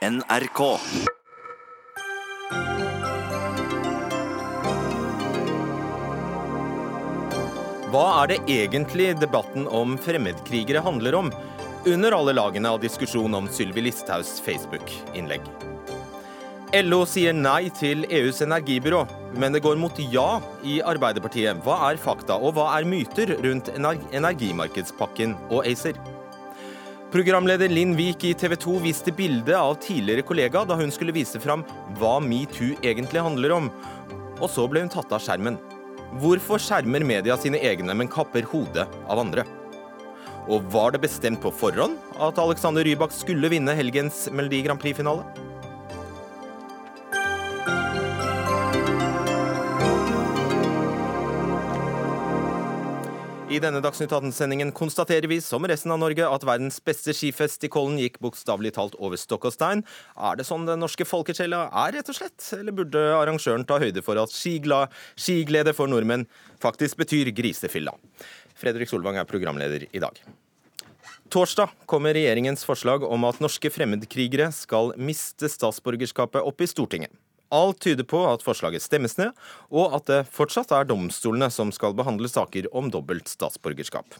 NRK. Hva er det egentlig debatten om fremmedkrigere handler om, under alle lagene av diskusjon om Sylvi Listhaugs Facebook-innlegg? LO sier nei til EUs energibyrå, men det går mot ja i Arbeiderpartiet. Hva er fakta, og hva er myter rundt energimarkedspakken og ACER? Programleder Linn Vik i TV 2 viste bilde av tidligere kollega da hun skulle vise fram hva metoo egentlig handler om. Og så ble hun tatt av skjermen. Hvorfor skjermer media sine egne, men kapper hodet av andre? Og var det bestemt på forhånd at Alexander Rybak skulle vinne helgens Melodi Grand Prix-finale? I denne Dagsnytt 18-sendingen konstaterer vi, som resten av Norge, at verdens beste skifest i Kollen gikk bokstavelig talt over stokk og stein. Er det sånn den norske folkesjela er, rett og slett? Eller burde arrangøren ta høyde for at skiglede for nordmenn faktisk betyr grisefylla? Fredrik Solvang er programleder i dag. Torsdag kommer regjeringens forslag om at norske fremmedkrigere skal miste statsborgerskapet opp i Stortinget. Alt tyder på at forslaget stemmes ned, og at det fortsatt er domstolene som skal behandle saker om dobbelt statsborgerskap.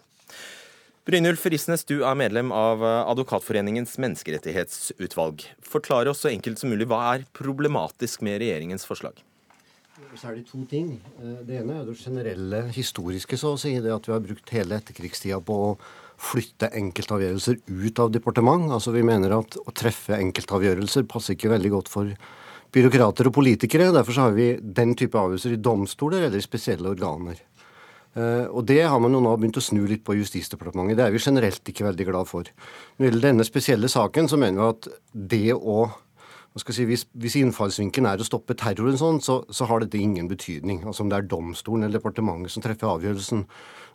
Brynulf Risnes, du er medlem av Advokatforeningens menneskerettighetsutvalg. Forklar oss så enkelt som mulig, hva er problematisk med regjeringens forslag? Så er det to ting. Det ene er det generelle historiske, så å si. Det at vi har brukt hele etterkrigstida på å flytte enkeltavgjørelser ut av departement. Altså Vi mener at å treffe enkeltavgjørelser passer ikke veldig godt for byråkrater og politikere. Derfor så har vi den type avgjørelser i domstoler eller i spesielle organer. Uh, og Det har man jo nå begynt å snu litt på Justisdepartementet. Det er vi generelt ikke veldig glad for. Når det gjelder denne spesielle saken, så mener vi at det å Si, hvis, hvis innfallsvinkelen er å stoppe terroren, sånn, så, så, har dette ingen betydning. Altså Om det er domstolen eller departementet som treffer avgjørelsen.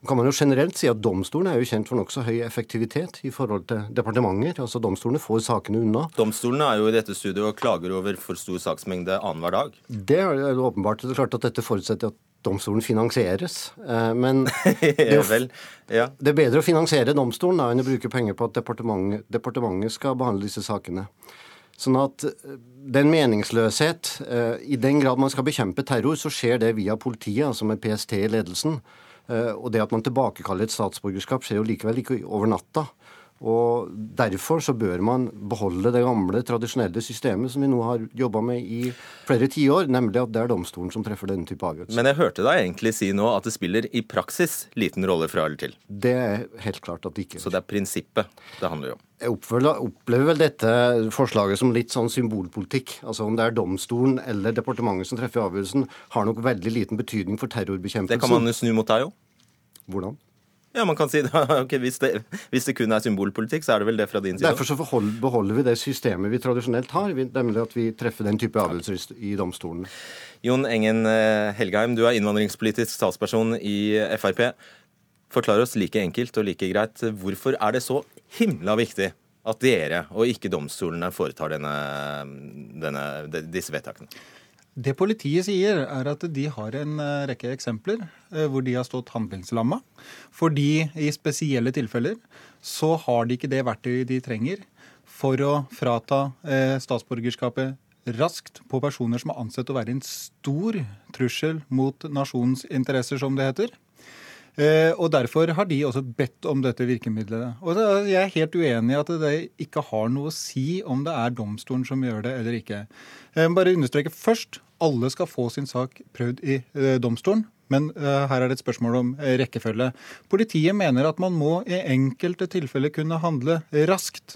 Så kan man jo generelt si at Domstolen er jo kjent for nokså høy effektivitet i forhold til departementer. altså Domstolene får sakene unna. Domstolene er jo i dette studioet og klager over for stor saksmengde annenhver dag. Det er jo åpenbart. Det er klart at dette forutsetter at domstolen finansieres. Eh, men det er, jo, det er bedre å finansiere domstolen da, enn å bruke penger på at departementet, departementet skal behandle disse sakene. Sånn at eh, den meningsløshet eh, I den grad man skal bekjempe terror, så skjer det via politiet, altså med PST i ledelsen. Eh, og det at man tilbakekaller et statsborgerskap, skjer jo likevel ikke over natta. Og Derfor så bør man beholde det gamle, tradisjonelle systemet som vi nå har jobba med i flere tiår, nemlig at det er domstolen som treffer denne type avgjørelser. Men jeg hørte deg egentlig si nå at det spiller i praksis liten rolle fra eller til? Det er helt klart at det ikke Så det er prinsippet det handler om? Jeg opplever vel dette forslaget som litt sånn symbolpolitikk. Altså Om det er domstolen eller departementet som treffer avgjørelsen, har nok veldig liten betydning for terrorbekjempelsen. Det kan man jo snu mot deg òg. Hvordan? Ja, man kan si det. Okay, hvis, det, hvis, det, kun er symbolpolitikk, så er det vel det fra din side? Derfor så beholder vi det systemet vi tradisjonelt har, nemlig at vi treffer den type avgjørelser i domstolen. Jon Engen eh, Helgheim, du er innvandringspolitisk talsperson i Frp. Forklar oss like enkelt og like greit, hvorfor er det så himla viktig at dere og ikke domstolene foretar denne, denne, disse vedtakene? Det politiet sier, er at de har en eh, rekke eksempler eh, hvor de har stått handlingslamma. Fordi i spesielle tilfeller så har de ikke det verktøyet de trenger for å frata eh, statsborgerskapet raskt på personer som er ansett å være en stor trussel mot nasjonens interesser, som det heter. Eh, og Derfor har de også bedt om dette virkemidlet. Og Jeg er helt uenig i at det ikke har noe å si om det er domstolen som gjør det eller ikke. Jeg må bare understreke først alle skal få sin sak prøvd i eh, domstolen. Men uh, her er det et spørsmål om rekkefølge. Politiet mener at man må i enkelte tilfeller kunne handle raskt.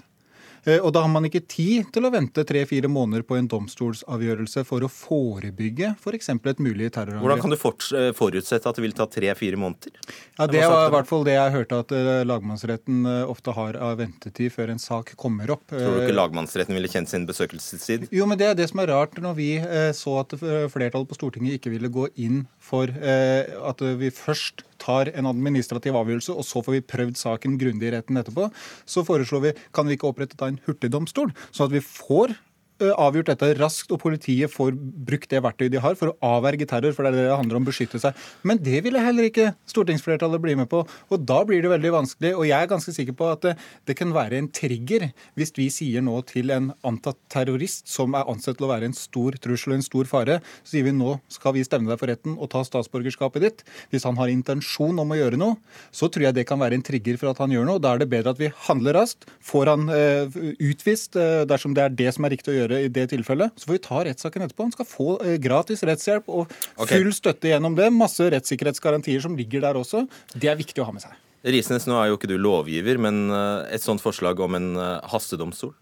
Eh, og da har man ikke tid til å vente tre-fire måneder på en domstolsavgjørelse for å forebygge f.eks. For et mulig terrorangrep. Hvordan kan du eh, forutsette at det vil ta tre-fire måneder? Ja, Det var i hvert fall det jeg hørte at eh, lagmannsretten ofte har av ventetid før en sak kommer opp. Tror du ikke lagmannsretten ville kjent sin besøkelsestid? Jo, men det er det som er rart når vi så at flertallet på Stortinget ikke ville gå inn for at vi først tar en administrativ avgjørelse, og så får vi prøvd saken grundig i retten etterpå, så foreslår vi kan vi ikke opprette da en hurtigdomstol, sånn at vi får avgjort dette raskt, og politiet får brukt det verktøyet de har for å avverge terror, for det er det det handler om, beskytte seg. Men det ville heller ikke stortingsflertallet bli med på. Og da blir det veldig vanskelig. Og jeg er ganske sikker på at det, det kan være en trigger hvis vi sier nå til en antatt terrorist som er ansett til å være en stor trussel og en stor fare, så sier vi nå skal vi stevne deg for retten og ta statsborgerskapet ditt. Hvis han har intensjon om å gjøre noe, så tror jeg det kan være en trigger for at han gjør noe. Da er det bedre at vi handler raskt, får han eh, utvist eh, dersom det er det som er riktig å gjøre i det tilfellet. Så får vi ta rettssaken etterpå. Han skal få uh, gratis rettshjelp og full okay. støtte gjennom det. Masse rettssikkerhetsgarantier som ligger der også. Det er viktig å ha med seg. Risnes, nå er jo ikke du lovgiver, men et sånt forslag om en hastedomstol?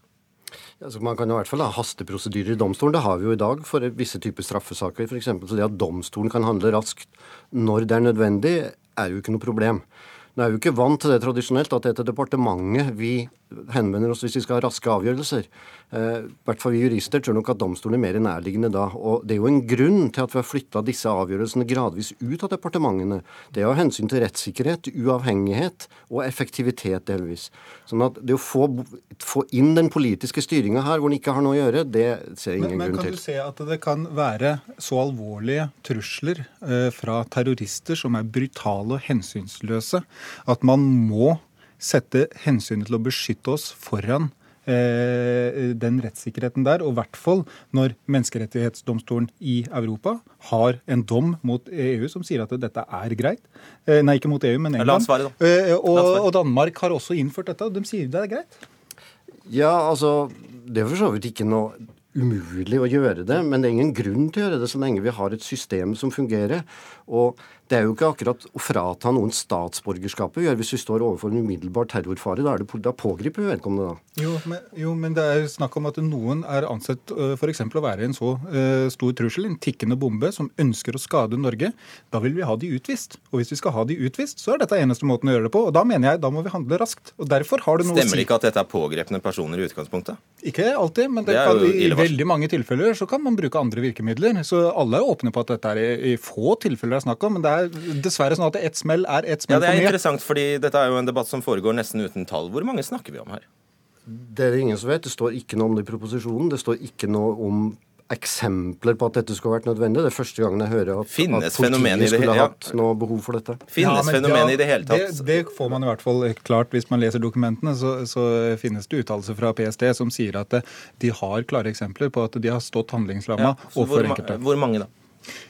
Altså, man kan i hvert fall ha hasteprosedyrer i domstolen. Det har vi jo i dag for visse typer straffesaker. For eksempel, så det at domstolen kan handle raskt når det er nødvendig, er jo ikke noe problem. Nå er vi jo ikke vant til det tradisjonelt, at det er til departementet vi henvender oss hvis vi skal ha raske avgjørelser. Eh, hvert fall vi jurister tror nok at domstolen er mer nærliggende da. Og det er jo en grunn til at vi har flytta disse avgjørelsene gradvis ut av departementene. Det er av hensyn til rettssikkerhet, uavhengighet og effektivitet, delvis. Sånn at det å få, få inn den politiske styringa her hvor den ikke har noe å gjøre, det ser jeg ingen men, men, grunn til. Men kan du se at det kan være så alvorlige trusler eh, fra terrorister som er brutale og hensynsløse, at man må sette hensynet til å beskytte oss foran eh, den rettssikkerheten der, og i hvert fall når Menneskerettighetsdomstolen i Europa har en dom mot EU som sier at dette er greit. Eh, nei, ikke mot EU, men England. Svare, eh, og, og, Danmark har også innført dette, og de sier det er greit. Ja, altså Det er for så vidt ikke noe umulig å gjøre det, men det er ingen grunn til å gjøre det så lenge vi har et system som fungerer. Og det er jo ikke akkurat å frata noen statsborgerskapet vi gjør hvis vi står overfor en umiddelbar terrorfare. Da, er det, da pågriper vi vedkommende, da. Jo men, jo, men det er snakk om at noen er ansett f.eks. å være en så uh, stor trussel, en tikkende bombe, som ønsker å skade Norge. Da vil vi ha de utvist. Og hvis vi skal ha de utvist, så er dette eneste måten å gjøre det på. Og da mener jeg da må vi handle raskt. Og derfor har det noe Stemmer det ikke at dette er pågrepne personer i utgangspunktet? Ikke alltid, men det det kan, i veldig mange tilfeller så kan man bruke andre virkemidler. Så alle er åpne på at dette er i, i få tilfeller det er snakk om. men det er er dessverre sånn at ett smell er ett smell for mye. Ja, Det er interessant, fordi dette er jo en debatt som foregår nesten uten tall. Hvor mange snakker vi om her? Det er det ingen som vet. Det står ikke noe om det i proposisjonen. Det står ikke noe om eksempler på at dette skulle vært nødvendig. Det er første gangen jeg hører at, Finnes at politiet skulle ja. hatt noe behov for dette. Finnes ja, fenomenet ja, i det hele tatt? Det, det, får man i hvert fall klart hvis man leser dokumentene. Så, så finnes det uttalelser fra PST som sier at de har klare eksempler på at de har stått handlingslamma ja, overfor enkelte. Hvor mange da?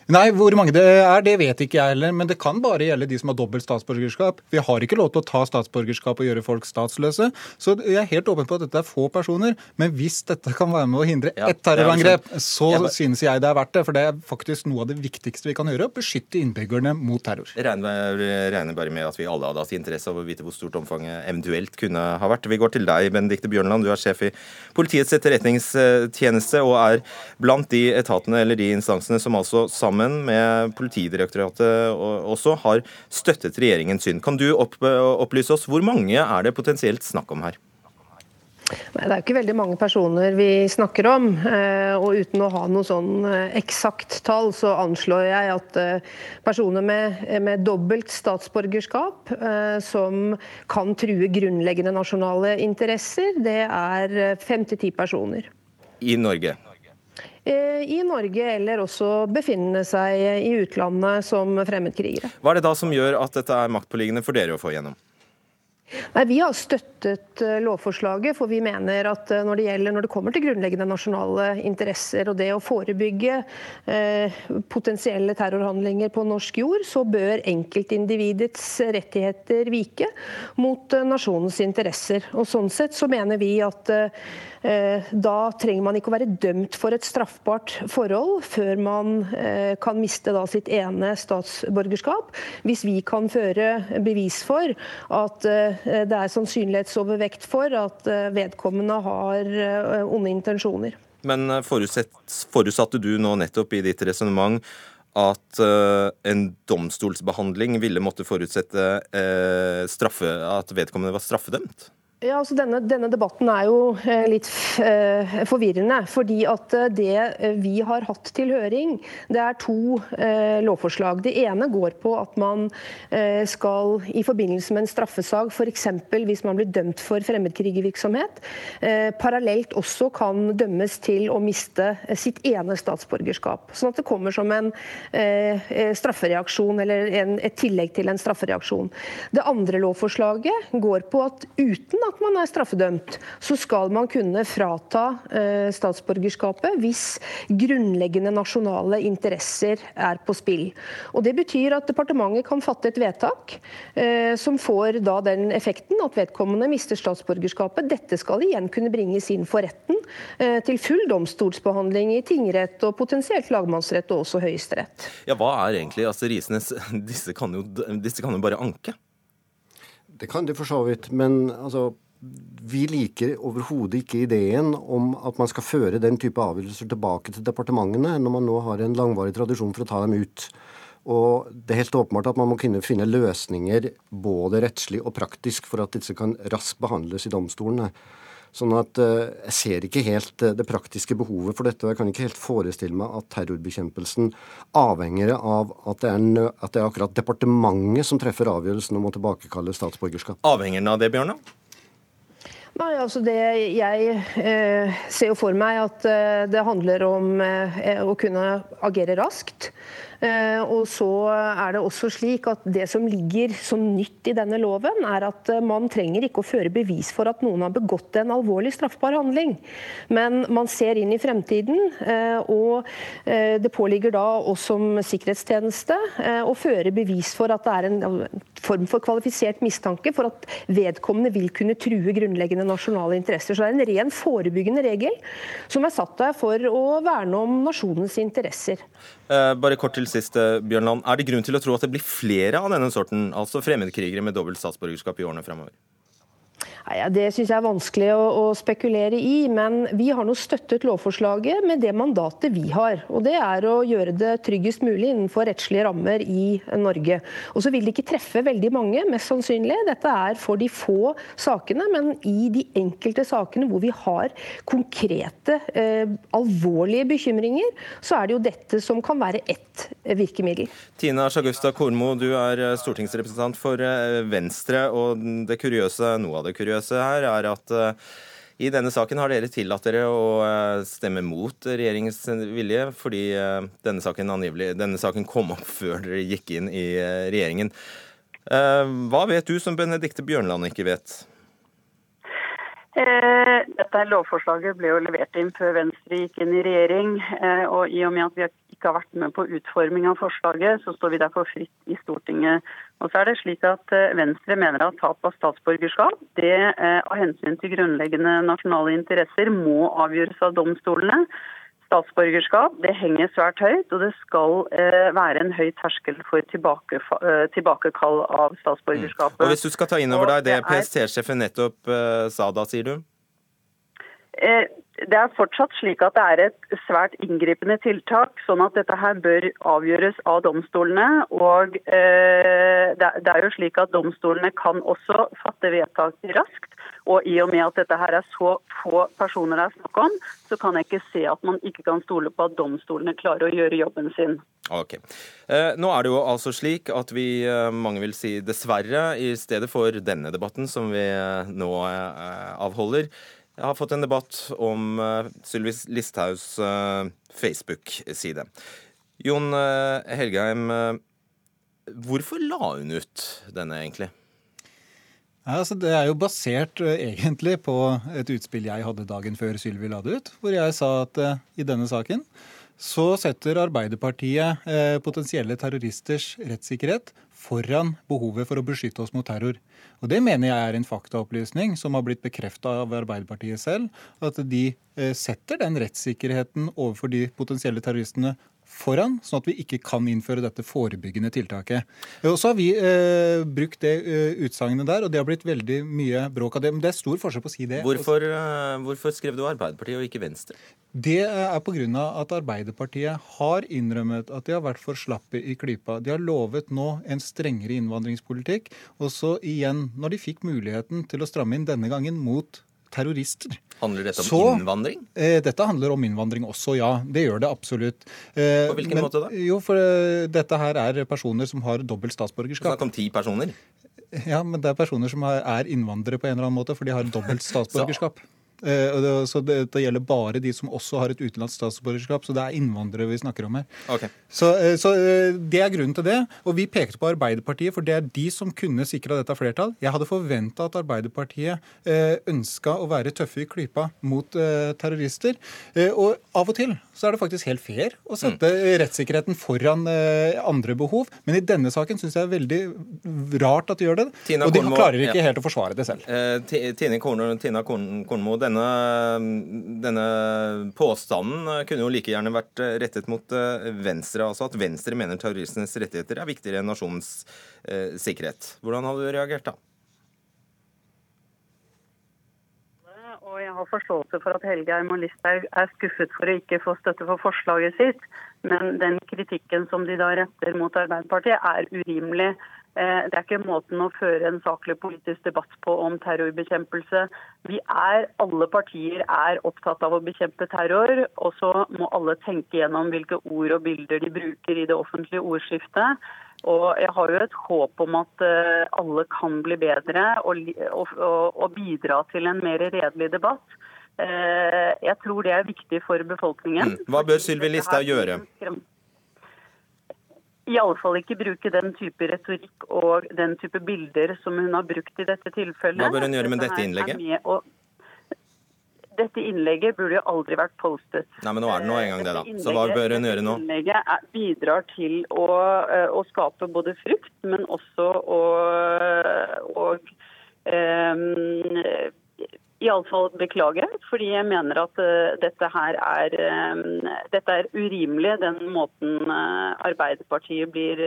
Nei, hvor mange det er, det vet ikke jeg heller. Men det kan bare gjelde de som har dobbelt statsborgerskap. Vi har ikke lov til å ta statsborgerskap og gjøre folk statsløse. Så jeg er helt åpen på at dette er få personer. Men hvis dette kan være med å hindre ett terrorangrep, så jeg bare... synes jeg det er verdt det. For det er faktisk noe av det viktigste vi kan gjøre. Å beskytte innbyggerne mot terror. Jeg regner, regner, bare med at vi alle hadde hatt interesse av å vite hvor stort omfanget eventuelt kunne ha vært. Vi går til deg, Benedicte Bjørnland. Du er sjef i Politiets etterretningstjeneste og er blant de etatene eller de instansene som altså sammen med Politidirektoratet også har støttet regjeringens syn. Kan du opplyse oss hvor mange er det potensielt snakk om her? Nei, Det er jo ikke veldig mange personer vi snakker om. Eh, og Uten å ha noe sånn eh, eksakt tall, så anslår jeg at eh, personer med, med dobbelt statsborgerskap som kan true grunnleggende nasjonale interesser, det er fem til ti personer. I Norge? I Norge, eller også befinne seg i utlandet som fremmedkrigere. Hva er det da som gjør at dette er maktpåliggende for dere å få igjennom? Nei, Vi har støttet eh, lovforslaget, for vi mener at eh, når det gjelder når det kommer til grunnleggende nasjonale interesser og det å forebygge eh, potensielle terrorhandlinger på norsk jord, så bør enkeltindividets rettigheter vike mot eh, nasjonens interesser. Og Sånn sett så mener vi at eh, Eh, da trenger man ikke å være dømt for et straffbart forhold før man eh, kan miste sitt ene statsborgerskap, hvis vi kan føre bevis for at eh, det er sannsynlighetsovervekt for at vedkommende har onde intensjoner. Men forutsatte du nå nettopp i ditt resonnement at en domstolsbehandling ville måtte forutsette straffe, at vedkommende var straffedømt? Ja, altså denne, denne, debatten er jo eh, litt eh, forvirrende. fordi at eh, Det vi har hatt til høring, det er to lovforslag. Det ene går på at man skal i forbindelse med en straffesak, f.eks. hvis man blir dømt for fremmedkrigervirksomhet, parallelt også kan dømmes til å miste sitt ene statsborgerskap. Sånn at det kommer som en straffereaksjon, eller en, et tillegg til en straffereaksjon. Det andre lovforslaget går på at uten at man er straffedømt, så skal man kunne frata eh, statsborgerskapet hvis grunnleggende nasjonale interesser er på spill. Og Det betyr at departementet kan fatte et vedtak eh, som får da den effekten at vedkommende mister statsborgerskapet. Dette skal igjen kunne bringes inn for retten eh, til full domstolsbehandling i tingrett og potensielt lagmannsrett og også Høyesterett. Ja, hva er egentlig altså Risnes, disse disse kan jo bare anke? Det kan de for så vidt, men altså vi liker overhodet ikke ideen om at man skal føre den type avgjørelser tilbake til departementene, når man nå har en langvarig tradisjon for å ta dem ut. Og Det er helt åpenbart at man må kunne finne løsninger både rettslig og praktisk for at disse kan raskt behandles i domstolene. Sånn at uh, Jeg ser ikke helt uh, det praktiske behovet for dette. og Jeg kan ikke helt forestille meg at terrorbekjempelsen avhenger av at det, er, at det er akkurat departementet som treffer avgjørelsen om å tilbakekalle statsborgerskap. Avhenger den av det, Bjørnar? Nei, altså det, Jeg eh, ser jo for meg at eh, det handler om eh, å kunne agere raskt. Eh, og så er det også slik at Det som ligger som nytt i denne loven, er at eh, man trenger ikke å føre bevis for at noen har begått en alvorlig straffbar handling. Men man ser inn i fremtiden, eh, og det påligger da oss som sikkerhetstjeneste å føre bevis for at det er en form for kvalifisert mistanke for at vedkommende vil kunne true grunnleggende nasjonale interesser. Så det er en ren forebyggende regel som er satt der for å verne om nasjonens interesser. Bare kort til sist, eh, Bjørnland. Er det grunn til å tro at det blir flere av denne sorten, altså fremmedkrigere med dobbelt statsborgerskap i årene fremover? Nei, det syns jeg er vanskelig å, å, spekulere i, men vi har nå støttet lovforslaget med det mandatet vi har. Og det er å gjøre det tryggest mulig innenfor rettslige rammer i Norge. Og så vil det ikke treffe veldig mange, mest sannsynlig. Dette er for de få sakene, men i de enkelte sakene hvor vi har konkrete, eh, alvorlige bekymringer, så er det jo dette som kan være ett virkemiddel. Tina Sjagusta Kormo, du er stortingsrepresentant for eh, Venstre, og det kuriøse, noe av det kuriøse kuriøse her er at eh, i denne saken har dere tillatt dere å eh, stemme mot regjeringens vilje, fordi eh, denne saken, angivelig, denne saken kom opp før dere gikk inn i regjeringen. Hva vet du som Benedikte Bjørnland ikke vet? Dette lovforslaget ble jo levert inn før Venstre gikk inn i regjering. og I og med at vi ikke har vært med på utforming av forslaget, så står vi derfor fritt i Stortinget. Og så er det slik at eh, Venstre mener at tap av statsborgerskap det eh, av hensyn til grunnleggende nasjonale interesser må avgjøres av domstolene. Statsborgerskap det henger svært høyt, og det skal eh, være en høy terskel for tilbake, tilbakekall av statsborgerskapet. Mm. Og Hvis du skal ta inn over deg det PST-sjefen nettopp sa da, sier du? Det er fortsatt slik at det er et svært inngripende tiltak, sånn at dette her bør avgjøres av domstolene. Og eh, det er jo slik at domstolene kan også fatte vedtak raskt. Og i og med at dette her er så få personer det er snakk om, så kan jeg ikke se at man ikke kan stole på at domstolene klarer å gjøre jobben sin. Ok. Eh, nå er det jo altså slik at vi, eh, mange vil si dessverre, i stedet for denne debatten som vi eh, nå avholder, jeg har fått en debatt om uh, Sylvi Listhaugs uh, Facebook-side. Jon uh, Helgheim, hvorfor la hun ut denne, egentlig? Ja, altså det er jo basert egentlig på et utspill jeg hadde dagen før Sylvi la det ut, hvor jeg sa at i denne saken så setter Arbeiderpartiet potensielle terroristers rettssikkerhet foran behovet for å beskytte oss mot terror. Og Det mener jeg er en faktaopplysning som har blitt bekrefta av Arbeiderpartiet selv. At de eh, setter den rettssikkerheten overfor de potensielle terroristene foran, sånn at vi ikke kan innføre dette forebyggende tiltaket. Og så har vi eh, brukt det eh, utsagnet der, og det har blitt veldig mye bråk av det. Men det er stor forskjell på å si det. Hvorfor, uh, hvorfor skrev du Arbeiderpartiet og ikke Venstre? Det er pga. at Arbeiderpartiet har innrømmet at de har vært for slappe i klypa. De har lovet nå en strengere innvandringspolitikk. Og så igjen, når de fikk muligheten til å stramme inn denne gangen mot terrorister. Handler dette om så, innvandring? Eh, dette handler om innvandring også, ja. Det gjør det absolutt. Eh, På hvilken men, måte da? Jo, for eh, dette her er personer som har dobbelt statsborgerskap. Snakk om ti personer? Ja, men det er personer som er innvandrere på en eller annen måte, for de har dobbelt statsborgerskap. Eh, så det, det, gjelder bare de som også har et utenlandsk statsborgerskap. Så det er innvandrere vi snakker om her. Okay. Så, eh, så, eh, det er grunnen til det. Og vi pekte på Arbeiderpartiet, for det er de som kunne sikra dette flertall. Jeg hadde forventa at Arbeiderpartiet ønska å være tøffe i klypa mot terrorister. Og av og til så er det faktisk helt fair å sette mm. rettssikkerheten foran andre behov. Men i denne saken syns jeg det er veldig rart at de gjør det. Tina og de Kornmo, klarer ikke ja. helt å forsvare det selv. Tine Kornmo, Tina Kornmo, denne, denne, påstanden kunne jo like gjerne vært rettet mot eh, Venstre. Altså at Venstre mener terroristenes rettigheter er viktigere enn nasjonens eh, sikkerhet. Hvordan hadde du reagert da? Og jeg har forståelse for at Helgeheim og Listhaug er skuffet for å ikke få støtte for forslaget sitt. Men den kritikken som de da retter mot Arbeiderpartiet, er urimelig. Eh, det er ikke måten å føre en saklig politisk debatt på om terrorbekjempelse. Vi er, Alle partier er opptatt av å bekjempe terror, og så må alle tenke gjennom hvilke ord og bilder de bruker i det offentlige ordskiftet. Og jeg har jo et håp om at eh, alle kan bli bedre og, og, og bidra til en mer redelig debatt. Eh, jeg tror det er viktig for befolkningen. Mm. Hva bør Sylvi Listhaug gjøre? I alle fall ikke bruke den type retorikk og den type bilder som hun har brukt i dette tilfellet. Hva bør hun gjøre med dette innlegget? Dette innlegget burde jo aldri vært postet. Nei, men nå er det nå en gang det, da. Så hva bør hun gjøre nå? Dette innlegget bidrar til å, eh, å, skape både frykt, men også å og, um, iallfall beklage, fordi jeg mener at uh, dette her er, um, dette er urimelig, den måten uh, Arbeiderpartiet blir,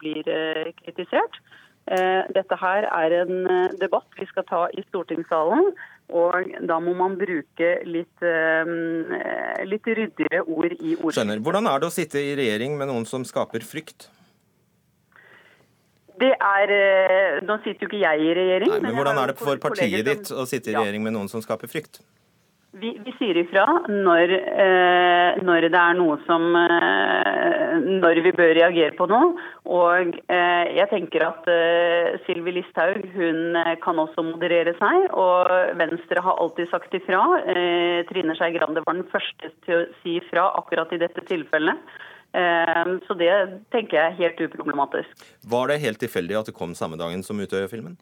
blir kritisert. Dette her er en debatt vi skal ta i stortingssalen. Og da må man bruke litt, litt ryddigere ord i ordet. Skjønner. Hvordan er det å sitte i regjering med noen som skaper frykt? Det er, eh, Nå sitter jo ikke jeg i regjering. Nei, men, men Hvordan er det for partiet ditt å sitte i regjering med noen som skaper frykt? Vi, vi sier ifra når, eh, når, det er noe som eh, Når vi bør reagere på noe. Og eh, jeg tenker at eh, Sylvi Listhaug hun eh, kan også moderere seg. Og Venstre har alltid sagt ifra. Trine Skei Grande var den første til å si ifra akkurat i dette tilfellet. Ehm, så det tenker jeg er helt uproblematisk. Var det helt tilfeldig at det kom samme dagen som Utøya-filmen?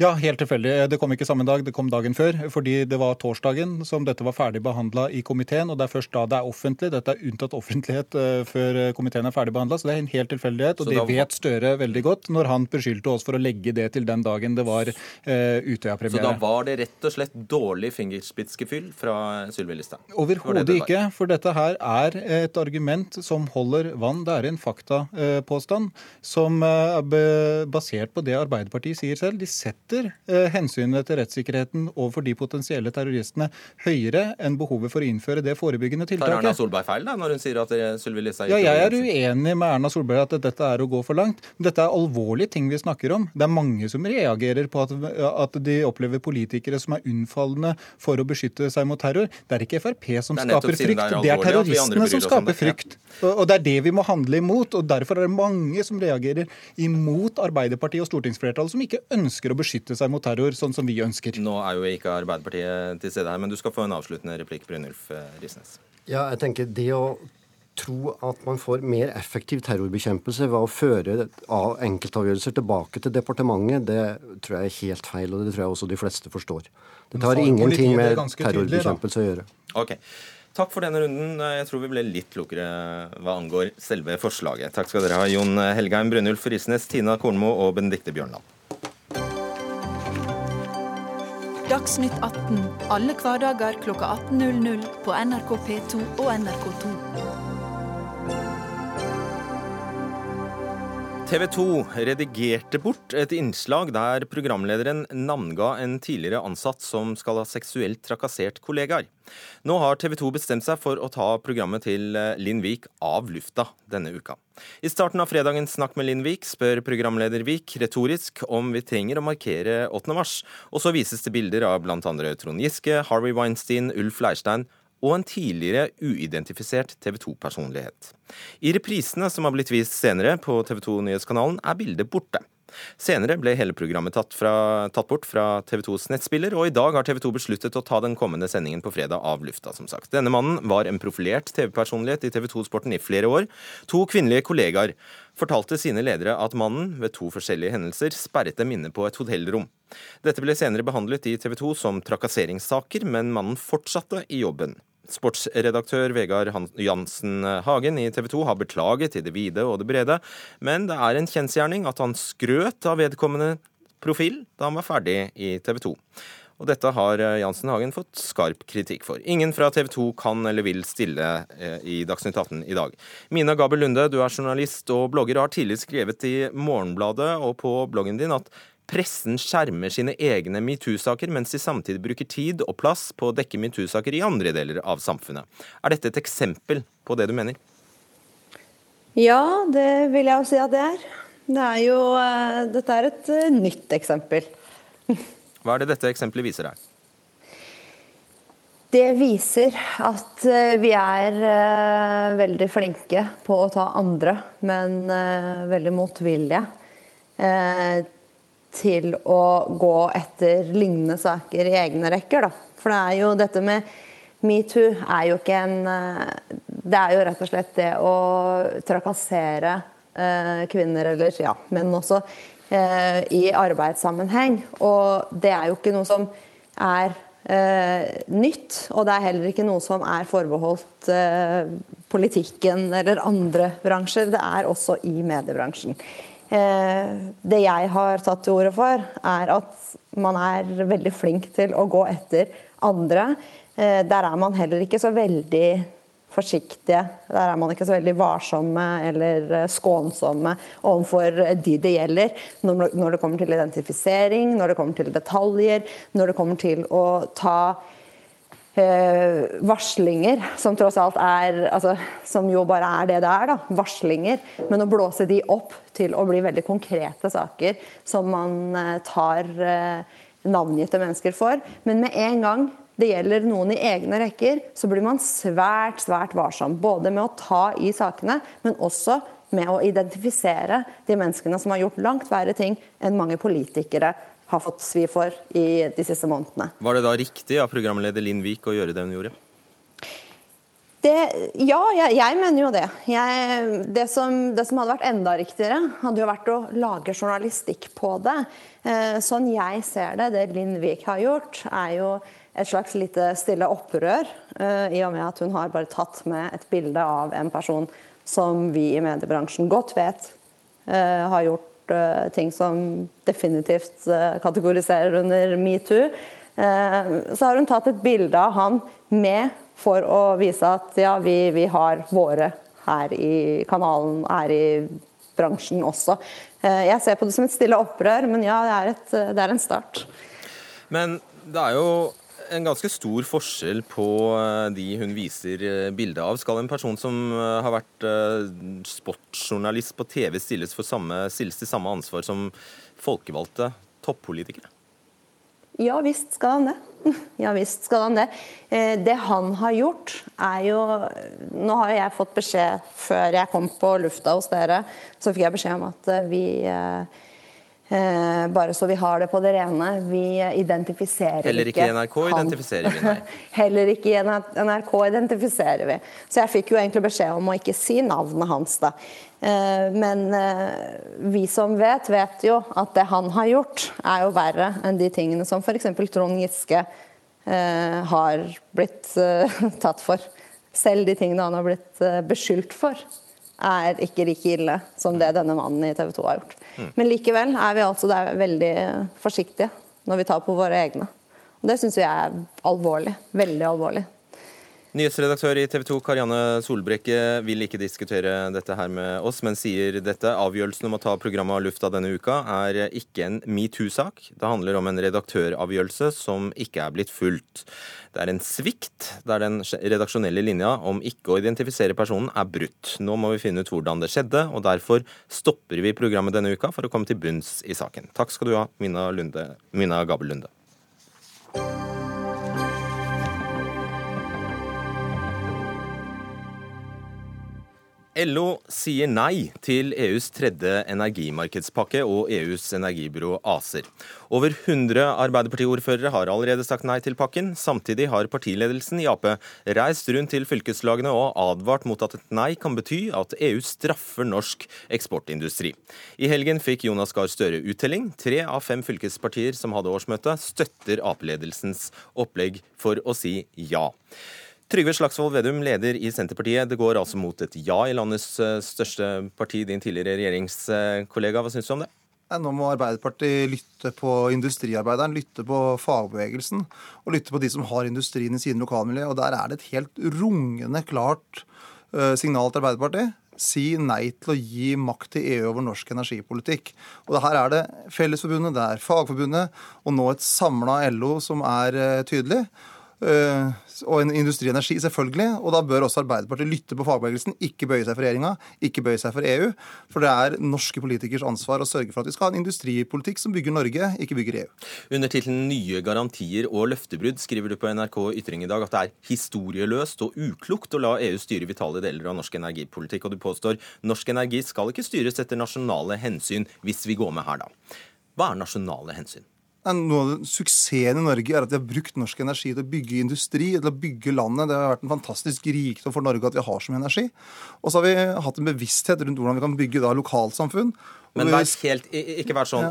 Ja, helt tilfeldig. Det kom ikke samme dag, det kom dagen før. Fordi det var torsdagen som dette var ferdig behandla i komiteen. Og det er først da det er offentlig. Dette er unntatt offentlighet uh, før komiteen er ferdig behandla. Så det er en helt tilfeldighet. Og det vet Støre veldig godt når han beskyldte oss for å legge det til den dagen det var uh, Utøya-premiere. Så da var det rett og slett dårlig fingerspitzgefühl fra Sylvi Listhaug? Overhodet det ikke. For dette her er et argument som holder vann. Det er en faktapåstand som er basert på det Arbeiderpartiet sier selv. De setter setter eh, hensynet til rettssikkerheten overfor de potensielle terroristene høyere enn behovet for å innføre det forebyggende tiltaket. Tar Erna Solberg feil da, når hun sier at Sylvi Listhaug Ja, jeg er uenig med Erna Solberg at dette er å gå for langt. Dette er alvorlige ting vi snakker om. Det er mange som reagerer på at, at de opplever politikere som er unnfallende for å beskytte seg mot terror. Det er ikke Frp som skaper frykt, det er, det er terroristene som skaper frykt. Og det er det vi må handle imot. og Derfor er det mange som reagerer imot Arbeiderpartiet og stortingsflertallet, som ikke ønsker å beskytte seg mot terror, sånn som vi ønsker. Nå er jo ikke Arbeiderpartiet til stede her, men du skal få en avsluttende replikk, Brynulf eh, Risnes. Ja, jeg tenker det å tro at man får mer effektiv terrorbekjempelse ved å føre av enkeltavgjørelser tilbake til departementet, det tror jeg er helt feil, og det tror jeg også de fleste forstår. Det har ingenting med terrorbekjempelse å gjøre. Ok. Takk for denne runden. Jeg tror vi ble litt klokere hva angår selve forslaget. Takk skal dere ha, Jon Helgheim, Brynulf Risnes, Tina Kornmo og Benedicte Bjørnland. Dagsnytt 18 alle hverdager kl 18.00 på NRK P2 og NRK2. TV 2 redigerte bort et innslag der programlederen navnga en tidligere ansatt som skal ha seksuelt trakassert kollegaer. Nå har TV 2 bestemt seg for å ta programmet til eh, Linn Vik av lufta denne uka. I starten av fredagens Snakk med Linn Vik spør programleder Vik retorisk om vi trenger å markere 8. mars, og så vises det bilder av bl.a. Trond Giske, Harvey Weinstein, Ulf Leirstein og en tidligere uidentifisert TV 2-personlighet. I reprisene som har blitt vist senere på TV 2-nyhetskanalen, er bildet borte. Senere ble hele programmet tatt, fra, tatt, bort fra TV 2s nettspiller, og i dag har TV 2 besluttet å ta den kommende sendingen på fredag av lufta, som sagt. Denne mannen var en profilert TV-personlighet i TV 2-sporten i flere år. To kvinnelige kollegaer fortalte sine ledere at mannen ved to forskjellige hendelser sperret dem inne på et hotellrom. Dette ble senere behandlet i TV 2 som trakasseringssaker, men mannen fortsatte i jobben. Sportsredaktør Vegard Jansen Hagen i TV 2 har beklaget i det vide og det brede, men det er en kjensgjerning at han skrøt av vedkommende profil da han var ferdig i TV 2. Og dette har Jansen Hagen fått skarp kritikk for. Ingen fra TV 2 kan eller vil stille eh, i Dagsnytt 18 i dag. Mina Gabel Lunde, du er journalist og blogger, og har tidligere skrevet i Morgenbladet og på bloggen din at pressen skjermer sine egne metoo-saker, mens de samtidig bruker tid og plass på å dekke metoo-saker i andre deler av samfunnet. Er dette et eksempel på det du mener? Ja, det vil jeg jo si at det er. Det er jo, uh, dette er et uh, nytt eksempel. Hva er det dette eksempelet viser deg? Det viser at uh, vi er veldig flinke på å ta andre, men veldig motvillige til å gå etter lignende saker i egne rekker. Da. For det er jo dette med metoo er jo ikke en eh, Det er jo rett og slett det å trakassere eh, kvinner, eller ja, menn også, eh, i arbeidssammenheng. Og det er jo ikke noe som er eh, nytt, og det er heller ikke noe som er forbeholdt eh, politikken eller andre bransjer. Det er også i mediebransjen. Eh, det jeg har tatt til orde for, er at man er veldig flink til å gå etter andre. Eh, der er man heller ikke så veldig forsiktige. Der er man ikke så veldig varsomme eller eh, skånsomme overfor de det gjelder. Når det kommer til identifisering, når det kommer til detaljer, når det kommer til å ta varslinger, som tross alt er altså, Som jo bare er det det er, da. Varslinger. Men å blåse de opp til å bli veldig konkrete saker som man eh, tar eh, navngitte mennesker for. Men med en gang det gjelder noen i egne rekker, så blir man svært, svært varsom. Både med å ta i sakene, men også med å identifisere de menneskene som har gjort langt verre ting enn mange politikere har fått svi for i de siste månedene. Var det da riktig av programleder Linn Vik å gjøre det hun gjorde? Det, ja, jeg, jeg, mener jo det. Jeg, det, som, det, som, hadde vært enda riktigere, hadde jo vært å lage journalistikk på det. Eh, sånn jeg ser det, det Linn Wiik har gjort, er jo et slags lite stille opprør. Eh, I og med at hun har bare tatt med et bilde av en person som vi i mediebransjen godt vet eh, har gjort Eh, ting som definitivt eh, kategoriserer under metoo. Så har hun tatt et bilde av han med for å vise at ja, vi, vi har våre her i kanalen, her i bransjen også. Jeg ser på det som et stille opprør, men ja, det er, et, det er en start. Men det er jo en ganske stor forskjell på eh, de hun viser eh, bilde av. Skal en person som eh, har vært sportsjournalist på TV stilles, samme, stilles til samme ansvar som folkevalgte toppolitikere? Ja visst skal han det. Ja visst skal han det. Det han har gjort, er jo Nå har jeg fått beskjed før jeg kom på lufta hos dere, så fikk jeg beskjed om at vi Eh, bare så vi har det på det rene. Vi identifiserer ikke Heller ikke i NRK identifiserer vi, nei. Heller ikke i NRK identifiserer vi. Så jeg fikk jo egentlig beskjed om å ikke si navnet hans, da. Eh, men eh, vi som vet, vet jo at det han har gjort, er jo verre enn de tingene som f.eks. Trond Giske har blitt tatt for. Selv de tingene han har blitt beskyldt for er ikke like ille som det denne mannen i TV 2 har gjort. Mm. Men likevel er vi altså der veldig forsiktige når vi tar på våre egne. Og det syns vi er alvorlig. Veldig alvorlig. Nyhetsredaktør i TV 2 Karianne Solbrekke vil ikke diskutere dette her med oss, men sier dette. Avgjørelsen om å ta programmet av lufta denne uka er ikke en metoo-sak. Det handler om en redaktøravgjørelse som ikke er blitt fulgt. Det er en svikt der den redaksjonelle linja om ikke å identifisere personen er brutt. Nå må vi finne ut hvordan det skjedde, og derfor stopper vi programmet denne uka for å komme til bunns i saken. Takk skal du ha, Mina, Lunde, Mina Gabel Lunde. LO sier nei til EUs tredje energimarkedspakke og EUs energibyrå ACER. Over 100 Arbeiderpartiordførere har allerede sagt nei til pakken. Samtidig har partiledelsen i Ap reist rundt til fylkeslagene og advart mot at et nei kan bety at EU straffer norsk eksportindustri. I helgen fikk Jonas Gahr Støre uttelling. Tre av fem fylkespartier som hadde årsmøte, støtter Ap-ledelsens opplegg for å si ja. Trygve Slagsvold Vedum, leder i Senterpartiet. Det går altså mot et ja i landets eh, største parti, din tidligere regjeringskollega. Hva syns du om det? Nå må Arbeiderpartiet lytte på industriarbeideren, lytte på fagbevegelsen og lytte på de som har industrien i sine lokalmiljø. Og Der er det et helt rungende klart eh, signal til Arbeiderpartiet. Si nei til å gi makt til EU over norsk energipolitikk. Og Her er det Fellesforbundet, det er Fagforbundet og nå et samla LO som er eh, tydelig. Eh, og industri og energi, selvfølgelig. Og da bør også Arbeiderpartiet lytte på fagbevegelsen, ikke bøye seg for regjeringa, ikke bøye seg for EU. For det er norske politikers ansvar å sørge for at vi skal ha en industripolitikk som bygger Norge, ikke bygger EU. Under tittelen 'Nye garantier og løftebrudd' skriver du på NRK Ytring i dag at det er historieløst og uklokt å la EU styre vitale deler av norsk energipolitikk. Og du påstår norsk energi skal ikke styres etter nasjonale hensyn, hvis vi går med her, da. Hva er nasjonale hensyn? Noe av Suksessen i Norge er at vi har brukt norsk energi til å bygge industri, til å bygge landet. Det har vært en fantastisk rikdom for Norge at vi har så mye energi. Og så har vi hatt en bevissthet rundt hvordan vi kan bygge da lokalsamfunn. Men vær helt, ikke vær sånn,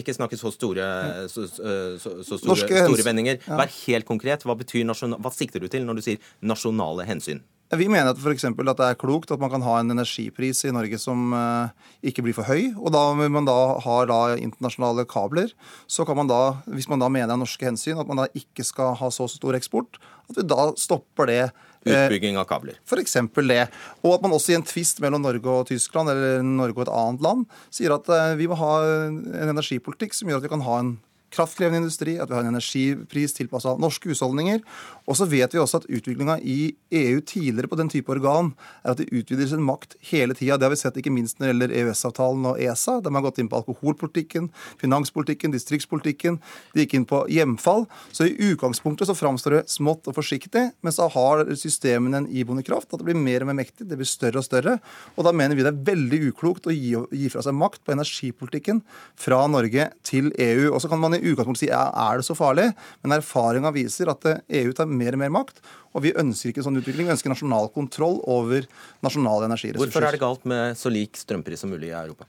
ikke snakke så store, så, så, så store, store vendinger. Vær helt konkret. Hva, betyr hva sikter du til når du sier nasjonale hensyn? Vi mener at, for eksempel, at det er klokt at man kan ha en energipris i Norge som uh, ikke blir for høy. Og da vil man da har da internasjonale kabler, så kan man da, hvis man da mener av norske hensyn, at man da ikke skal ha så stor eksport, at vi da stopper det. Eh, Utbygging av kabler. Eksempel det. Og at man også i en tvist mellom Norge og Tyskland, eller Norge og et annet land, sier at uh, vi må ha en energipolitikk som gjør at vi kan ha en kraftkrevende industri, at vi har en energipris tilpassa norske husholdninger. Og så vet vi også at utviklinga i EU tidligere på den type organ er at de utvider sin makt hele tida. Det har vi sett ikke minst når det gjelder EØS-avtalen og ESA. De har gått inn på alkoholpolitikken, finanspolitikken, distriktspolitikken. De gikk inn på hjemfall. Så i utgangspunktet så framstår det smått og forsiktig, men så har systemene en iboende kraft. At det blir mer og mer mektig, det blir større og større. Og da mener vi det er veldig uklokt å gi, fra seg makt på energipolitikken fra Norge til EU. Og så kan man i utgangspunktet si ja, er det så farlig, men erfaringa viser at EU tar mer og mer makt. Og vi ønsker ikke sånn utvikling. Vi ønsker nasjonal kontroll over nasjonale energiressurser. Hvorfor er det galt med så lik strømpris som mulig i Europa?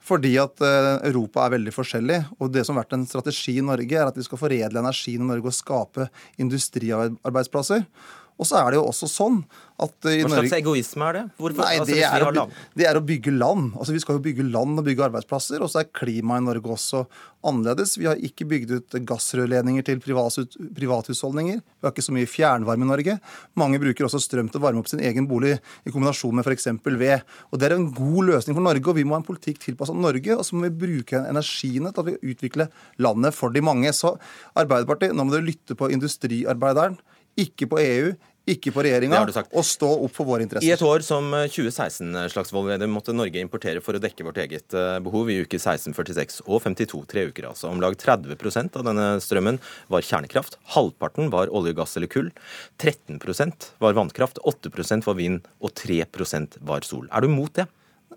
Fordi at eh, Europa er veldig forskjellig. og Det som har vært en strategi i Norge, er at vi skal foredle energien i Norge og skape industriarbeidsplasser. Og så er det jo også sånn at Hva slags Norge... egoisme er det? Hvorfor? Nei, det, er å, det, er å, bygge land. Altså Vi skal jo bygge land og bygge arbeidsplasser. Og så er klimaet i Norge også annerledes. Vi har ikke bygd ut gassrørledninger til privathusholdninger. Vi har ikke så mye fjernvarme i Norge. Mange bruker også strøm til å varme opp sin egen bolig i kombinasjon med f.eks. ved. Og Det er en god løsning for Norge, og vi må ha en politikk tilpasset Norge. Og så må vi bruke energiene til å utvikle landet for de mange. Så Arbeiderpartiet, nå må dere lytte på industriarbeideren, ikke på EU, ikke på regjeringa, og stå opp for våre interesser. I et år som 2016 eh, Slagsvold Vedum, måtte Norge importere for å dekke vårt eget eh, behov i uke 16, 46 og 52, tre uker altså. Om lag 30% av denne strømmen var kjernekraft. Halvparten var olje, gass eller kull. 13% var vannkraft, 8% var vind og 3% var sol. Er du mot det?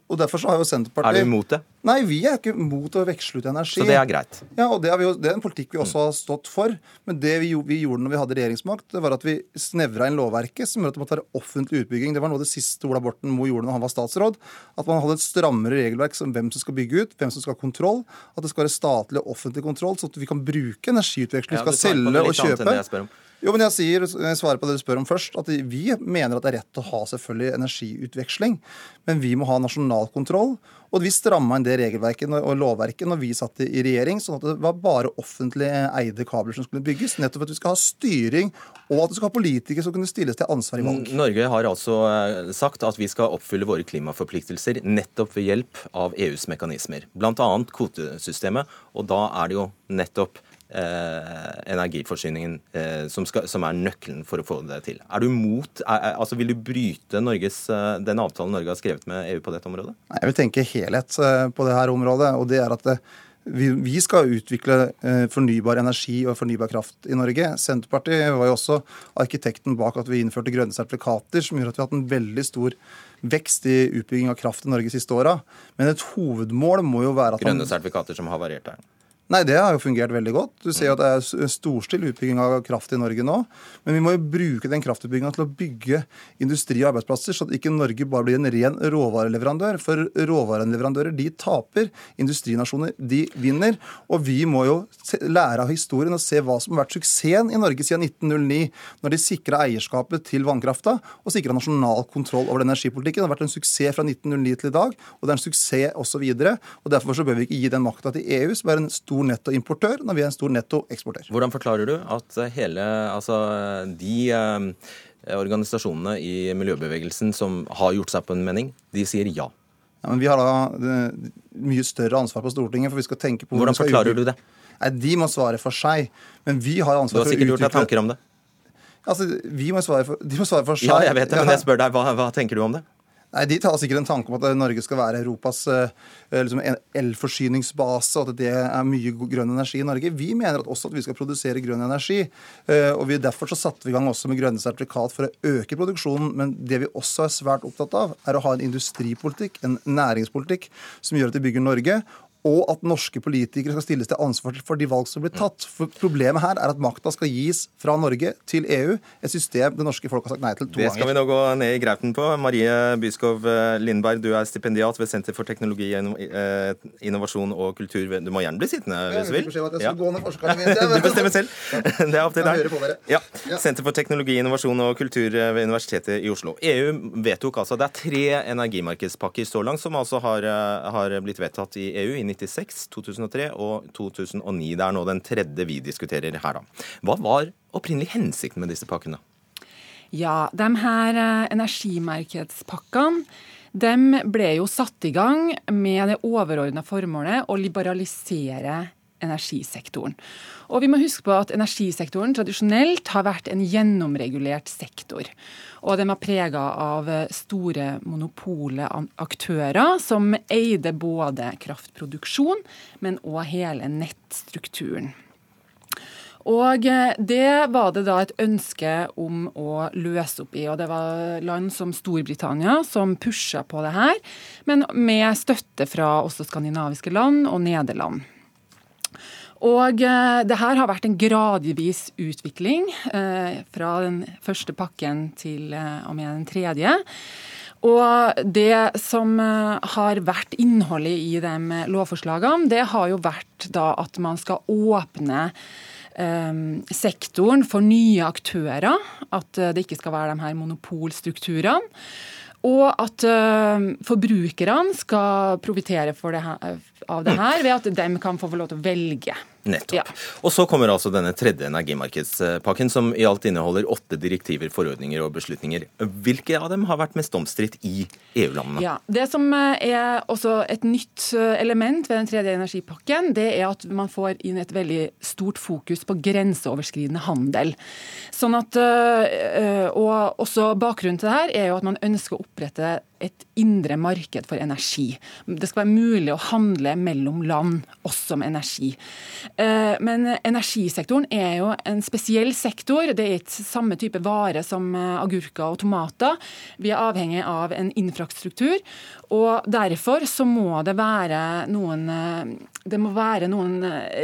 Og derfor så har jo Senterpartiet... Er du imot det? Nei, vi er ikke imot å veksle ut energi. Så det er greit? Ja, og det er, jo, det er en politikk vi også har stått for. Men det vi, vi gjorde når vi hadde regjeringsmakt, det var at vi snevra inn lovverket som gjorde at det måtte være offentlig utbygging. Det var noe av det siste Ola Borten Moe gjorde når han var statsråd. At man hadde et strammere regelverk som hvem som skal bygge ut, hvem som skal ha kontroll. At det skal være statlig og offentlig kontroll, sånn at vi kan bruke energiutveksling. Ja, skal selge og kjøpe. Jo, men jeg sier, jeg svarer på det du spør om først, at vi mener at det er rett å ha selvfølgelig energiutveksling. Men vi må ha nasjonal kontroll. Og vi stramma inn det regelverket og lovverket når vi satt i regjering, sånn at det var bare offentlig eide kabler som skulle bygges. Nettopp for at vi skal ha styring, og at vi skal ha politikere som kunne stilles til ansvar i valg. Norge har altså eh, sagt at vi skal oppfylle våre klimaforpliktelser nettopp ved hjelp av EUs mekanismer. Bl.a. kvotesystemet. Og da er det jo nettopp Eh, energiforsyningen eh, som, skal, som, er nøkkelen for å få det til. Er du mot, er, altså Vil du bryte Norges, eh, den avtalen Norge har skrevet med EU på dette området? Jeg vil tenke helhet på dette området. og det er at det, vi, vi, skal utvikle fornybar energi og fornybar kraft i Norge. Senterpartiet var jo også arkitekten bak at vi innførte grønne sertifikater, som gjør at vi har hatt en veldig stor vekst i utbygging av kraft i Norge de siste åra. Men et hovedmål må jo være at Grønne sertifikater som har variert her? Nei, det har jo fungert veldig godt. Du ser jo at det er storstilt utbygging av kraft i Norge nå. Men vi må jo bruke den kraftutbygginga til å bygge industri og arbeidsplasser, så at ikke Norge bare blir en ren råvareleverandør. For råvareleverandører de taper, industrinasjoner de vinner. Og vi må jo lære av historien og se hva som har vært suksessen i Norge siden 1909, når de sikra eierskapet til vannkrafta og sikra nasjonal kontroll over energipolitikken. Det har vært en suksess fra 1909 til i dag, og det er en suksess også videre. Og Derfor så bør vi ikke gi den makta til EU, som er en stor stor nettoimportør når vi er en stor nettoeksportør. Hvordan forklarer du at hele, altså de eh, organisasjonene i miljøbevegelsen som har gjort seg på en mening, de sier ja? Ja, men Vi har da det, mye større ansvar på Stortinget. for vi skal tenke på... Hvordan forklarer du det? Nei, De må svare for seg. Men vi har ansvar for å utvikle... Du har sikkert gjort deg tanker om det? Altså, vi må svare for, De må svare for seg. Ja, jeg vet det, men jeg spør deg, hva, hva tenker du om det? Nei, De tar sikkert en tanke om at Norge skal være Europas eh, liksom, elforsyningsbase, og at det er mye grønn energi i Norge. Vi mener at også at vi skal produsere grønn energi. Eh, og vi, Derfor så satte vi i gang også med grønne sertifikat for å øke produksjonen. Men det vi også er svært opptatt av, er å ha en industripolitikk, en næringspolitikk, som gjør at vi bygger Norge, og at norske politikere skal stilles til ansvar for de valg som blir tatt. For Problemet her er at makta skal gis fra Norge til EU, et system det norske folk har sagt nei til to ganger. Det skal vi nå gå ned i grauten på. Marie Byskov eh, Lindberg, du er stipendiat ved Senter for teknologi, eh, innovasjon og kultur. Du må gjerne bli sittende hvis du vil. Ja. du bestemmer selv. Det er opp til deg. Ja. Senter for teknologi, innovasjon og kultur ved Universitetet i Oslo. EU vedtok altså Det er tre energimarkedspakker så langt som altså har, eh, har blitt vedtatt i EU. i 1996, 2003 og 2009. Det er nå den tredje vi diskuterer her, da. Hva var opprinnelig hensikten med disse pakkene? Ja, de her eh, energimarkedspakkene de ble jo satt i gang med det overordna formålet å liberalisere energisektoren. Og vi må huske på at energisektoren tradisjonelt har vært en gjennomregulert sektor. Og den var prega av store monopole aktører som eide både kraftproduksjon, men òg hele nettstrukturen. Og det var det da et ønske om å løse opp i. Og det var land som Storbritannia som pusha på det her, men med støtte fra også skandinaviske land og Nederland. Og eh, det her har vært en gradvis utvikling eh, fra den første pakken til eh, og med den tredje. Og det som har vært innholdet i de lovforslagene, det har jo vært da at man skal åpne sektoren for nye aktører. At det ikke skal være de her monopolstrukturene. Og at forbrukerne skal profitere av det her ved at de kan få lov til å velge Nettopp. Ja. Og så kommer altså denne tredje energimarkedspakken, som i alt inneholder åtte direktiver, forordninger og beslutninger. Hvilke av dem har vært mest omstridt i EU-landene? Ja, Det som er også et nytt element ved den tredje energipakken, det er at man får inn et veldig stort fokus på grenseoverskridende handel. Sånn at, og også Bakgrunnen til det her er jo at man ønsker å opprette et indre marked for energi. Det skal være mulig å handle mellom land, også med energi. Eh, men energisektoren er jo en spesiell sektor. Det er ikke samme type vare som eh, agurker og tomater. Vi er avhengig av en infrastruktur. Og derfor så må det være noen, eh, det må være noen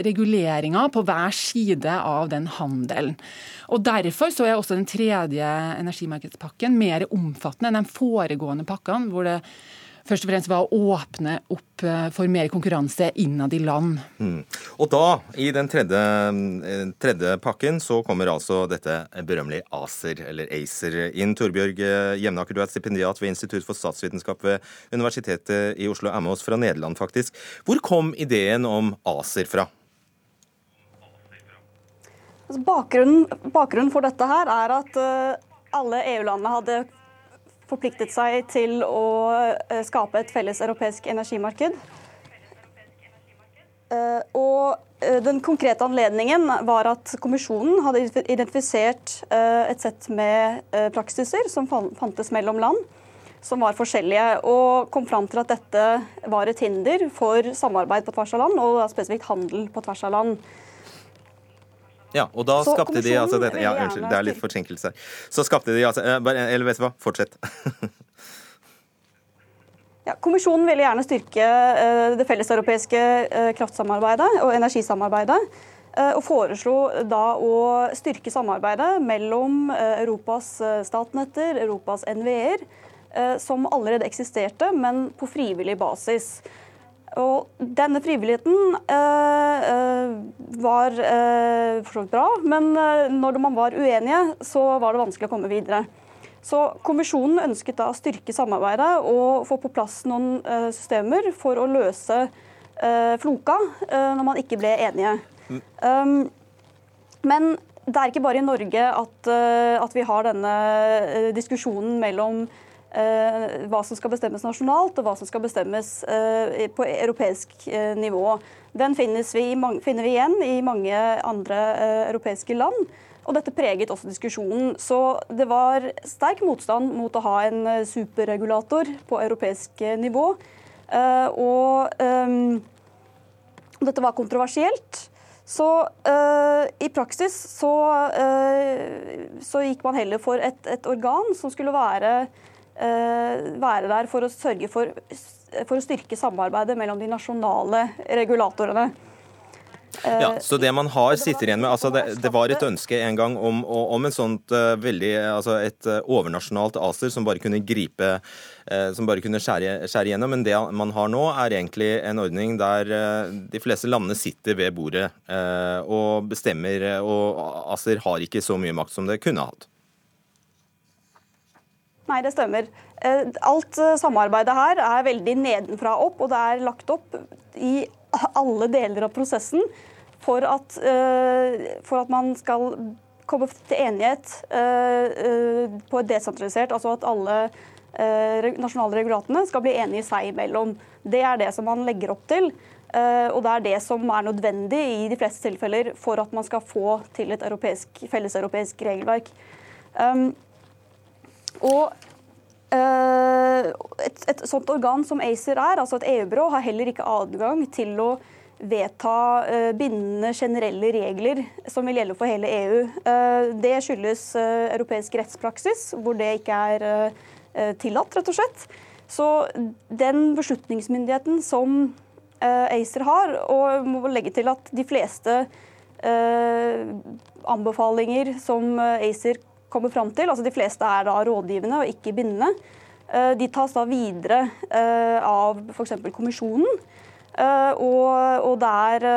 reguleringer på hver side av den handelen. Og Derfor så er også den tredje energimarkedspakken mer omfattende enn den foregående pakkene, hvor det først og fremst var å åpne opp eh, for mer konkurranse innad i land. Mm. Og da, i den tredje, eh, tredje, pakken, så kommer altså dette berømmelige ACER, eller ACER, inn. Torbjørg eh, Jevnaker, du er stipendiat ved Institutt for statsvitenskap ved Universitetet i Oslo, er med oss fra Nederland, faktisk. Hvor kom ideen om ACER fra? Altså, bakgrunnen, bakgrunnen, for dette her er at alle EU-landene hadde forpliktet seg til å eh, skape et felles europeisk energimarked. Eh, og eh, den konkrete anledningen var at kommisjonen hadde identifisert et sett med praksiser som fantes mellom land, som var forskjellige, og kom fram til at dette var et hinder for samarbeid på tvers av land, og spesifikt handel på tvers av land. Ja, og da så skapte de altså dette Ja, unnskyld, det er litt forsinkelse. Så skapte de altså eh, Eller vet du hva, fortsett. ja, kommisjonen ville gjerne styrke uh, det felleseuropeiske kraftsamarbeidet og energisamarbeidet. Og foreslo da å styrke samarbeidet mellom Europas statnetter, Europas NVE-er, som allerede eksisterte, men på frivillig basis. Og denne frivilligheten eh, eh var eh, for så vidt bra, men eh, når man var uenige, så var det vanskelig å komme videre. Så Kommisjonen ønsket da å styrke samarbeidet og få på plass noen eh, systemer for å løse eh, floka når man ikke ble enige. Mm. Um, men det er ikke bare i Norge at, at vi har denne diskusjonen mellom hva som skal bestemmes nasjonalt, og hva som skal bestemmes eh, på europeisk eh, nivå. Den vi, finner vi igjen i mange andre europeiske land. Og dette preget også diskusjonen. Så det var sterk motstand mot å ha en superregulator på europeisk nivå. Og um, dette var kontroversielt. Så uh, i praksis så, uh, så, gikk man heller for et, et organ som skulle være Eh, være der for å sørge for, for å styrke samarbeidet mellom de nasjonale regulatorene. Ja, så det man har sitter igjen med, altså det, det var et ønske en gang om, om en sånt uh, veldig, altså et overnasjonalt ACER som bare kunne gripe, som bare kunne skjære, skjære gjennom. Men det man har nå, er egentlig en ordning der de fleste landene sitter ved bordet og bestemmer, og ACER har ikke så mye makt som det kunne hatt. Nei, det stemmer. Eh, alt eh, samarbeidet her er veldig nedenfra opp, og det er lagt opp i alle deler av prosessen for at, eh, for at man skal komme til enighet på et desentralisert, altså at alle nasjonale regulatene skal bli enige seg imellom. Det er det som man legger opp til. og det er det som er nødvendig i de fleste tilfeller for at man skal få til et europeisk, felleseuropeisk regelverk. Og uh, et, et, sånt organ som ACER er, altså et EU-byrå, har heller ikke adgang til å vedta uh, bindende generelle regler som vil gjelde for hele EU. Uh, det skyldes europeisk rettspraksis, hvor det ikke er tillatt, rett og slett. Så den beslutningsmyndigheten som ACER har, og må legge til at de fleste anbefalinger som ACER kommer fram til, altså de fleste er da rådgivende og ikke bindende, eh, de tas da videre eh, av f.eks. kommisjonen. Eh, og, og det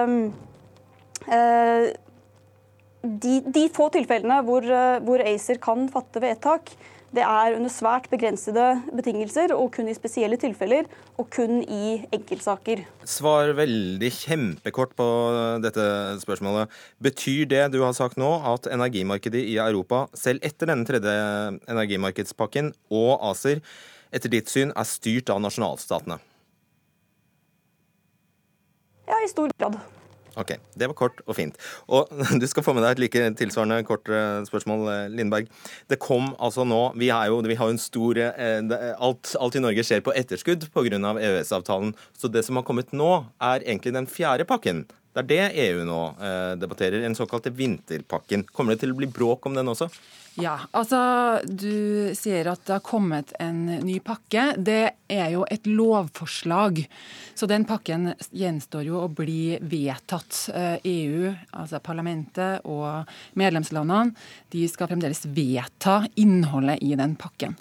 de, de, få tilfellene hvor, hvor ACER kan fatte vedtak, det er under svært begrensede betingelser og kun i spesielle tilfeller og kun i enkeltsaker. Svar veldig kjempekort på dette spørsmålet. Betyr det du har sagt nå at energimarkedet i Europa, selv etter denne tredje energimarkedspakken og ACER, etter ditt syn er styrt av nasjonalstatene? Ja, i stor grad. Ok, Det var kort og fint. Og Du skal få med deg et like tilsvarende kort eh, spørsmål, eh, Lindberg. Det kom altså nå Vi, jo, vi har jo en stor eh, alt, alt, i Norge skjer på etterskudd pga. EØS-avtalen. Så det som har kommet nå, er egentlig den fjerde pakken. Det er det EU nå debatterer, en såkalte vinterpakken. Kommer det til å bli bråk om den også? Ja, altså du sier at det har kommet en ny pakke. Det er jo et lovforslag. Så den pakken gjenstår jo å bli vedtatt. EU, eh, e altså parlamentet og medlemslandene, de skal fremdeles vedta innholdet i den pakken.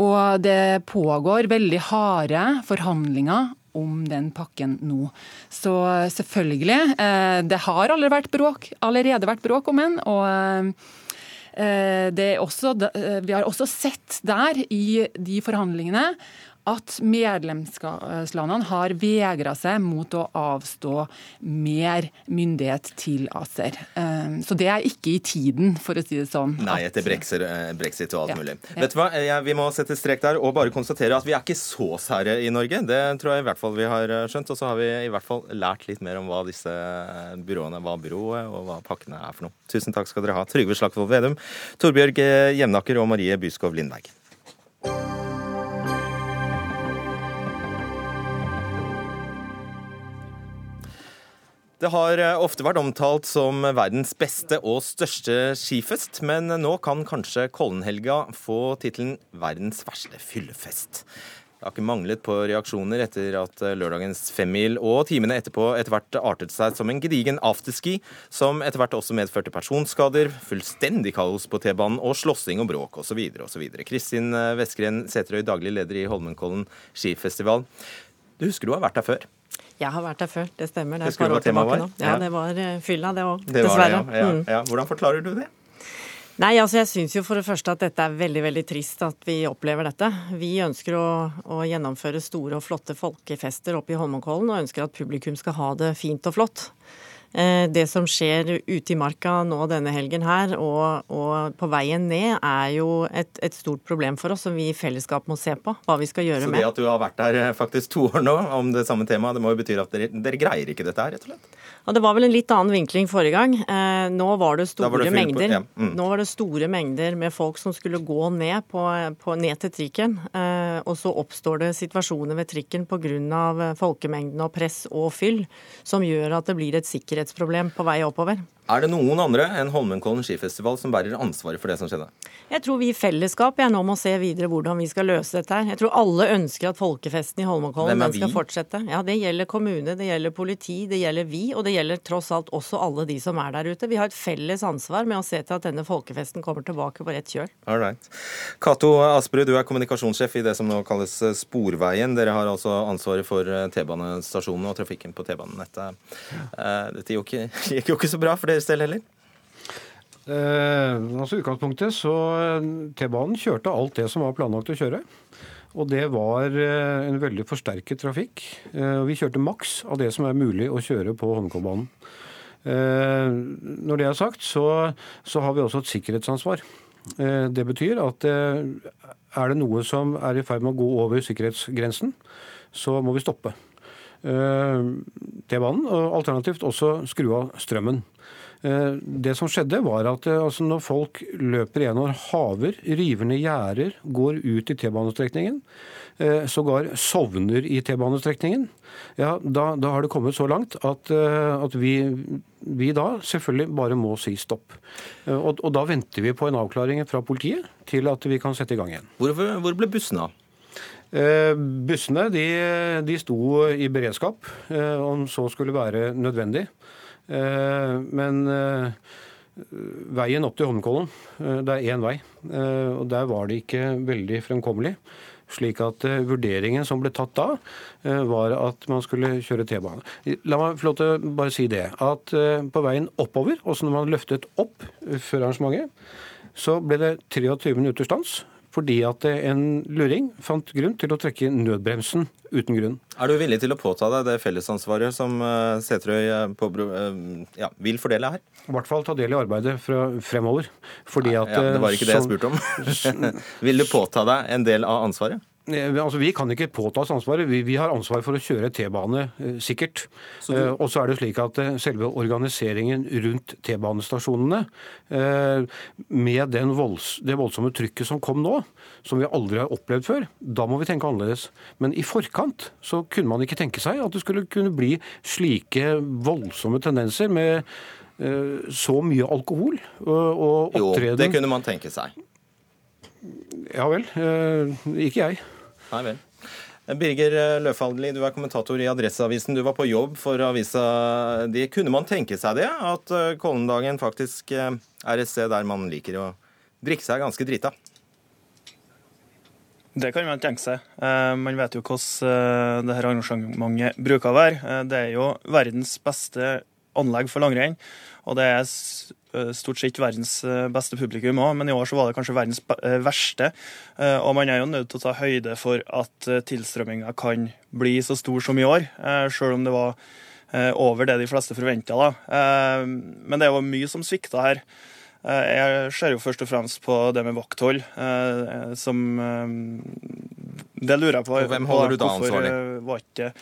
Og det pågår veldig harde forhandlinger om den pakken nå. Så selvfølgelig. Eh, det har allerede vært bråk, allerede vært bråk om den. og Eh, også, eh, vi har også sett der i de forhandlingene at medlemslandene har vegra seg mot å avstå mer myndighet til ACER. Ehm, så det er ikke i tiden, for å si det sånn. Nei, etter brexit, eh, brexit og alt ja, mulig. Ja. Vet du hva, Vi må sette strek der og bare konstatere at vi er ikke så sære i Norge. Det tror jeg i hvert fall vi har eh, skjønt. Og så har vi i hvert fall lært litt mer om hva disse byråene, hva byrået og hva pakkene er for noe. Tusen takk skal dere ha, Trygve Slagsvold Vedum, Torbjørg Jevnaker og Marie Byskov Lindberg. Det har eh, ofte vært omtalt som verdens beste og største skifest, men nå kan kanskje Kollenhelga få tittelen verdens verste fyllefest. Det har ikke manglet på reaksjoner etter at eh, lørdagens femmil og timene etterpå etter hvert artet seg som en gedigen afterski, som etter hvert også medførte personskader, fullstendig kaos på T-banen og slåssing og bråk osv. osv. Kristin Vestgren Sæterøy, daglig leder i Holmenkollen skifestival. Du husker du har vært der før? Jeg har vært der før, det stemmer. Det er et par år tilbake nå. Ja, det var eh, fylla, det òg. Dessverre. Det, ja. Mm. Ja. Hvordan forklarer du det? Nei, altså Jeg syns jo for det første at dette er veldig veldig trist at vi opplever dette. Vi ønsker å, å gjennomføre store og flotte folkefester oppe i Holmenkollen, og ønsker at publikum skal ha det fint og flott. Eh, det som skjer ute i marka nå denne helgen her, og, og på veien ned, er jo et, et, stort problem for oss som vi i fellesskap må se på. Hva vi skal gjøre med. Så det at du har vært der eh, faktisk to år nå om det samme temaet, det må jo bety at dere, dere greier ikke dette her, rett og slett? Ja, Det var vel en litt annen vinkling forrige gang. Eh, nå var det store var det mengder på, ja. mm. Nå var det store mengder med folk som skulle gå ned, på, på, ned til trikken. Eh, og så oppstår det situasjoner ved trikken pga. folkemengden og press og fyll som gjør at det blir et sikkerhetsproblem sikkerhetsproblem på vei oppover. Er det noen andre enn Holmenkollen skifestival som bærer ansvaret for det som skjedde? Jeg tror vi i fellesskap jeg nå må se videre hvordan vi skal løse dette her. Jeg tror alle ønsker at folkefesten i Holmenkollen skal fortsette. Ja, Det gjelder kommune, det gjelder politi, det gjelder vi, og det gjelder tross alt også alle de som er der ute. Vi har et felles ansvar med å se til at denne folkefesten kommer tilbake på rett kjøl. All right. Cato Asperud, du er kommunikasjonssjef i det som nå kalles Sporveien. Dere har altså ansvaret for T-banestasjonene og trafikken på T-banenettet. Eh, dette gikk jo ikke så bra for det deres del heller? Eh, altså utgangspunktet så eh, T-banen kjørte alt det som var planlagt å kjøre. Og det var eh, en veldig forsterket trafikk. Eh, vi kjørte maks av det som er mulig å kjøre på Holmenkollbanen. Eh, når det er sagt, så, så, har vi også et sikkerhetsansvar. Det betyr at er det noe som er i ferd med å gå over sikkerhetsgrensen, så må vi stoppe. T-banen, og alternativt også skru av strømmen. Eh, det som skjedde, var at eh, altså når folk løper gjennom haver, river ned gjerder, går ut i T-banestrekningen, eh, sågar sovner i T-banestrekningen, ja, da, da, har det kommet så langt at, at vi, vi, da selvfølgelig bare må si stopp. Og, og, da venter vi på en avklaring fra politiet til at vi kan sette i gang igjen. Hvor, hvor ble bussene av? bussene de, de sto i beredskap, om så skulle være nødvendig. Eh, men eh, veien opp til Holmenkollen, eh, det er én vei, og der var det ikke veldig fremkommelig. Slik at vurderingen som ble tatt da, var at man skulle kjøre T-bane. La meg få lov til bare si det. At på veien oppover, også når man løftet opp før arrangementet, så ble det 23 minutter stans fordi at en luring fant grunn til å trekke nødbremsen uten grunn. Er du villig til å påta deg det fellesansvaret som eh, Setrøy eh, eh, ja, vil fordele her? I hvert fall ta del i arbeidet fra fremover. Fordi Nei, at, ja, det var ikke det jeg spurte om. vil du påta deg en del av ansvaret? Eh, altså, Vi kan ikke påta oss ansvaret. Vi, vi har ansvar for å kjøre T-bane eh, sikkert. Du... Eh, og så er det slik at selve organiseringen rundt T-banestasjonene, med volds, det voldsomme trykket som kom nå, som vi aldri har opplevd før, da må vi tenke annerledes. Men i forkant så kunne man ikke tenke seg at det skulle kunne bli slike voldsomme tendenser med så mye alkohol og opptreden Jo, det kunne man tenke seg. Ja vel. Ikke jeg. Nei vel. Birger Løfaldli, du er kommentator i Adresseavisen. Du var på jobb for avisa di. Kunne man tenke seg det? At eh, Kollendagen faktisk eh, er et sted der man liker å drikke seg ganske drita? Det kan man tenke seg. Eh, man vet jo hvordan dette arrangementet bruker å være. Det er jo verdens beste anlegg for langrenn. Og det er Eh, stort sett verdens eh, beste publikum òg, men i år så var det kanskje verdens eh, verste. Og man er jo nødt til å ta høyde for at tilstrømminga kan bli så stor som i år, sjøl om det var over det de fleste forventa. Men det jo mye som svikta her. Jeg ser jo først og fremst på det med vakthold, som Det lurer jeg på. Og hvem holder du da ansvarlig? Var ikke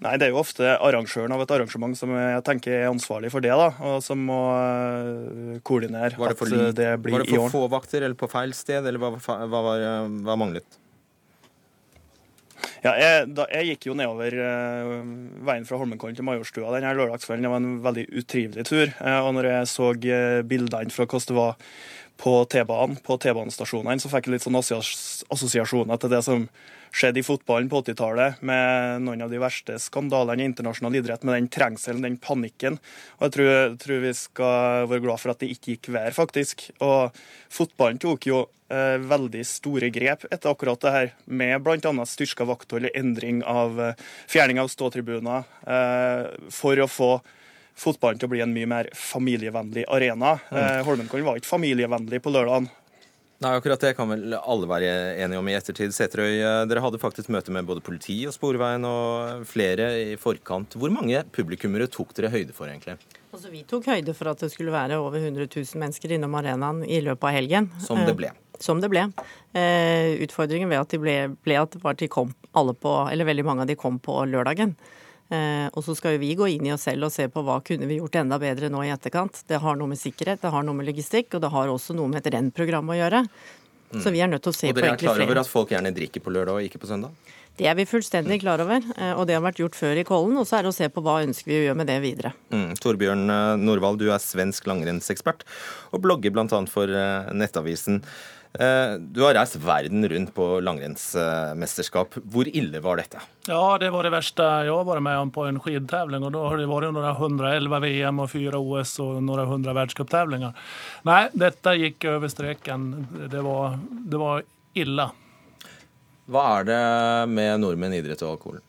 Nei, Det er jo ofte arrangøren av et arrangement som jeg tenker er ansvarlig for det, da, og som må eh, koordinere det at det blir i år. Var det for få vakter, eller på feil sted, eller hva, hva, hva, hva manglet? Ja, jeg, da, jeg, gikk jo nedover uh, veien fra Holmenkollen til Majorstua denne lørdagskvelden. Det var en veldig utrivelig tur. Uh, og når jeg så uh, bildene fra hvordan det var på T-banen, på T-banestasjonene, så fikk jeg litt sånn assosiasjoner til det som skjedd i fotballen på 80-tallet, med noen av de verste skandalene i internasjonal idrett, med den trengselen, den panikken. Og Jeg tror, tror vi skal være glad for at det ikke gikk vær, faktisk. Og fotballen tok jo eh, veldig store grep etter akkurat det her, med bl.a. styrka vakthold, endring av eh, fjerning av ståtribuner, eh, for å få fotballen til å bli en mye mer familievennlig arena. Mm. Eh, Holmenkollen var ikke familievennlig på lørdagen. Nei, akkurat Det kan vel alle være enige om i ettertid. Seterøy, eh, dere hadde faktisk møte med både politi og Sporveien og flere i forkant. Hvor mange publikummere tok dere høyde for, egentlig? Altså, vi tok høyde for at det skulle være over 100 000 mennesker innom arenaen i løpet av helgen. Som det ble? Eh, som det ble. Eh, utfordringen ved at de ble, ble at de kom alle på, eller veldig mange av de kom på lørdagen. Eh, og så skal jo vi gå inn i oss selv og se på hva kunne vi gjort enda bedre nå i etterkant. Det har noe med sikkerhet, det har noe med logistikk, og det har også noe med et rennprogram å gjøre. Mm. Så vi er nødt til å se på egentlig flere. Og dere er klar over at folk gjerne drikker på lørdag og ikke på søndag? Det er vi fullstendig klar over, eh, og det har vært gjort før i Kollen. Og så er det å se på hva ønsker vi å gjøre med det videre. Mm. Torbjørn eh, Norvald, du er svensk langrennsekspert og blogger bl.a. for Nettavisen. Eh, du har reist verden rundt på langrennsmesterskap. Hvor ille var dette? Ja, Det var det verste jeg har vært med om på en skitevling. Og da har det vært noen hundre, elleve VM og fire OS og noen hundre verdenscuptevlinger. Nei, dette gikk over streken. Det var, det var ille. Hva er det med nordmenn, idrett og alkohol?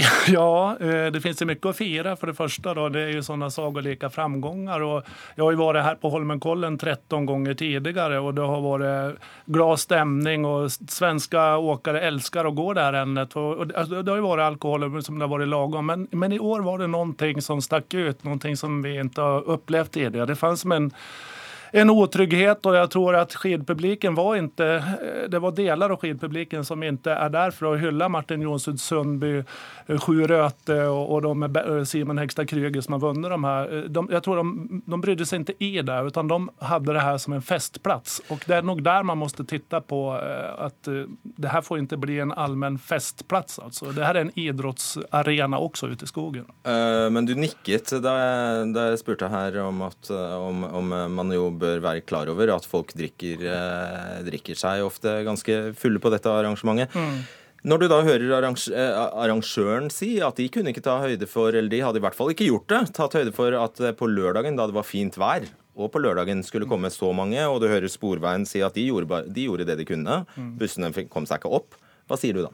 Ja, eh, det finnes jo mye å fira. for det første, då, det er jo sånne sagolika framganger. jeg har jo vært her på Holmenkollen 13 ganger tidligere, og det har vært glad stemning. og Svenske åkere elsker å gå det her endet. Det har jo vært alkohol som det har vært lagom. Men, men i år var det noe som stack ut, noe som vi ikke har opplevd tidligere. Det fanns en en otrygghet Og jeg tror at skidpubliken var ikke det var deler av skidpubliken som ikke er der for å hylle Martin Jonsrud Sundby, eh, Sju Røthe og, og eh, Simon Hegstad Krüger som har vunnet de her. Eh, de, jeg tror de, de brydde seg ikke i det utan de hadde det her som en festplats Og det er nok der man måtte titte på at det her får ikke bli en allmenn festplats Altså. Det her er en idrottsarena også ute i skogen. men du nikket da jeg, da jeg spurte her om, at, om, om man jo bør være klar over at folk drikker, eh, drikker seg ofte ganske fulle på dette arrangementet. Mm. Når du da hører eh, arrangøren si at de kunne ikke ta høyde for, eller de hadde i hvert fall ikke gjort det, tatt høyde for at på lørdagen, da det var fint vær, og på lørdagen skulle komme så mange, og du hører Sporveien si at de gjorde, de gjorde det de kunne, mm. bussene kom seg ikke opp, hva sier du da?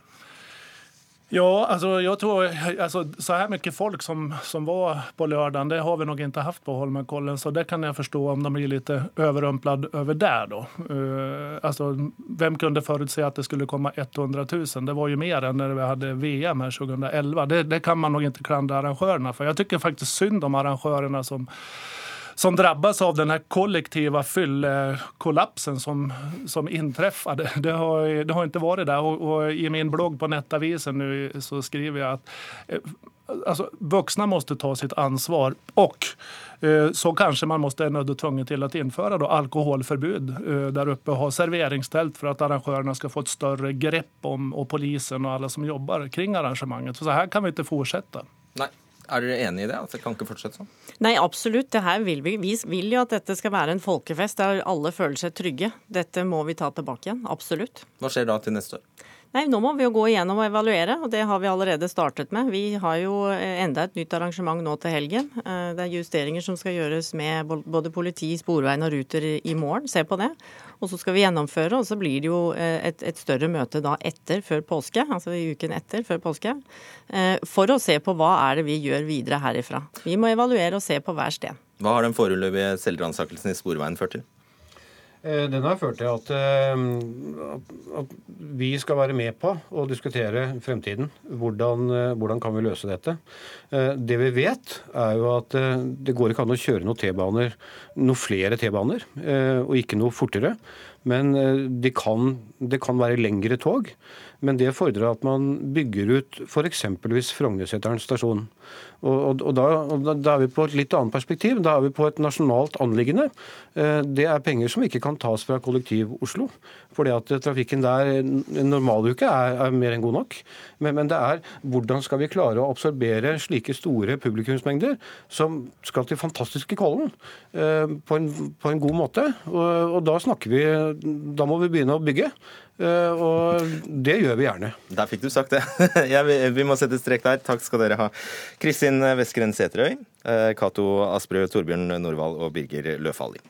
Ja, alltså jag tror alltså, så här mycket folk som, som var på lördagen, det har vi nog inte haft på Holmenkollen. Så det kan jag förstå om de blir lite överrumplad över där då. Uh, alltså, vem kunde förutse att det skulle komma 100 000? Det var ju mer än när vi hade VM här 2011. Det, det kan man nog inte klandra arrangörerna för. Jag tycker faktiskt synd om arrangörerna som som drabbas av den här kollektiva fyllekollapsen som, som inträffade. Det har, det har inte varit där. Och, och I min blogg på Nettavisen nu så skriver jag att eh, alltså, vuxna måste ta sitt ansvar. Och eh, så kanske man måste är nödd tvungen till att införa då alkoholförbud eh, där uppe och ha serveringstält för att arrangörerna ska få ett större grepp om och polisen och alla som jobbar kring arrangemanget. För så här kan vi inte fortsätta. Nei. Er dere enig i det? At det kan ikke fortsette sånn? Nei, absolutt. Det her vil vi. Vi vil jo at dette skal være en folkefest der alle føler seg trygge. Dette må vi ta tilbake igjen. Absolutt. Hva skjer da til neste år? Nei, Nå må vi jo gå igjennom og evaluere, og det har vi allerede startet med. Vi har jo eh, enda et nytt arrangement nå til helgen. Eh, det er justeringer som skal gjøres med både politi, Sporveien og Ruter i morgen. Se på det. Og så skal vi gjennomføre, og så blir det jo eh, et, et større møte da etter, før påske. Altså i uken etter, før påske. For å se på hva er det vi gjør videre herifra. Vi må evaluere og se på hver sted. Hva har den foreløpige selvransakelsen i Sporveien ført til? Eh, den har ført til at, eh, at, vi skal være med på å diskutere fremtiden. Hvordan, eh, hvordan, kan vi løse dette? Det vi vet, er jo at det går ikke an å kjøre noen T-baner, noen flere T-baner, og ikke noe fortere. Men det kan, det kan være lengre tog. Men det fordrer at man bygger ut f.eks. Frognerseteren stasjon. Og, og, og, da, og, da, er vi på et litt annet perspektiv. Da er vi på et nasjonalt anliggende. Eh, det er penger som ikke kan tas fra kollektiv Oslo. Fordi at trafikken der en normaluke er, er mer enn god nok. Men, men, det er hvordan skal vi klare å absorbere slike store publikumsmengder som skal til fantastiske Kollen eh, på, en, på en god måte. Og, da snakker vi Da må vi begynne å bygge. Eh, og det gjør vi gjerne. Der fikk du sagt det. ja, vi, må sette strek der. Takk skal dere ha. Kristin Vestgren Seterøy, eh, Cato Asprø, Torbjørn Norvald og Birger Løfalding.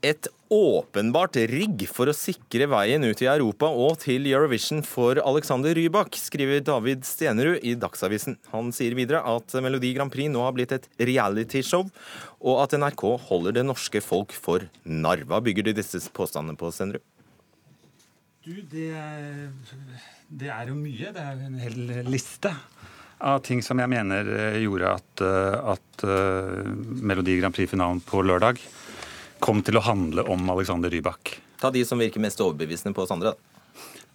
Et åpenbart rigg for å sikre veien ut i Europa og til Eurovision for Alexander Rybak, skriver David Stenerud i Dagsavisen. Han sier videre at Melodi Grand Prix nå har blitt et realityshow, og at NRK holder det norske folk for narr. Hva bygger de disse påstandene på, Stenerud? Du, det, det er jo mye. Det er jo en hel liste av ting som jeg mener gjorde at, at Melodi Grand Prix-finalen på lørdag kom til å handle om Alexander Rybak. Ta de som virker mest overbevisende på oss andre.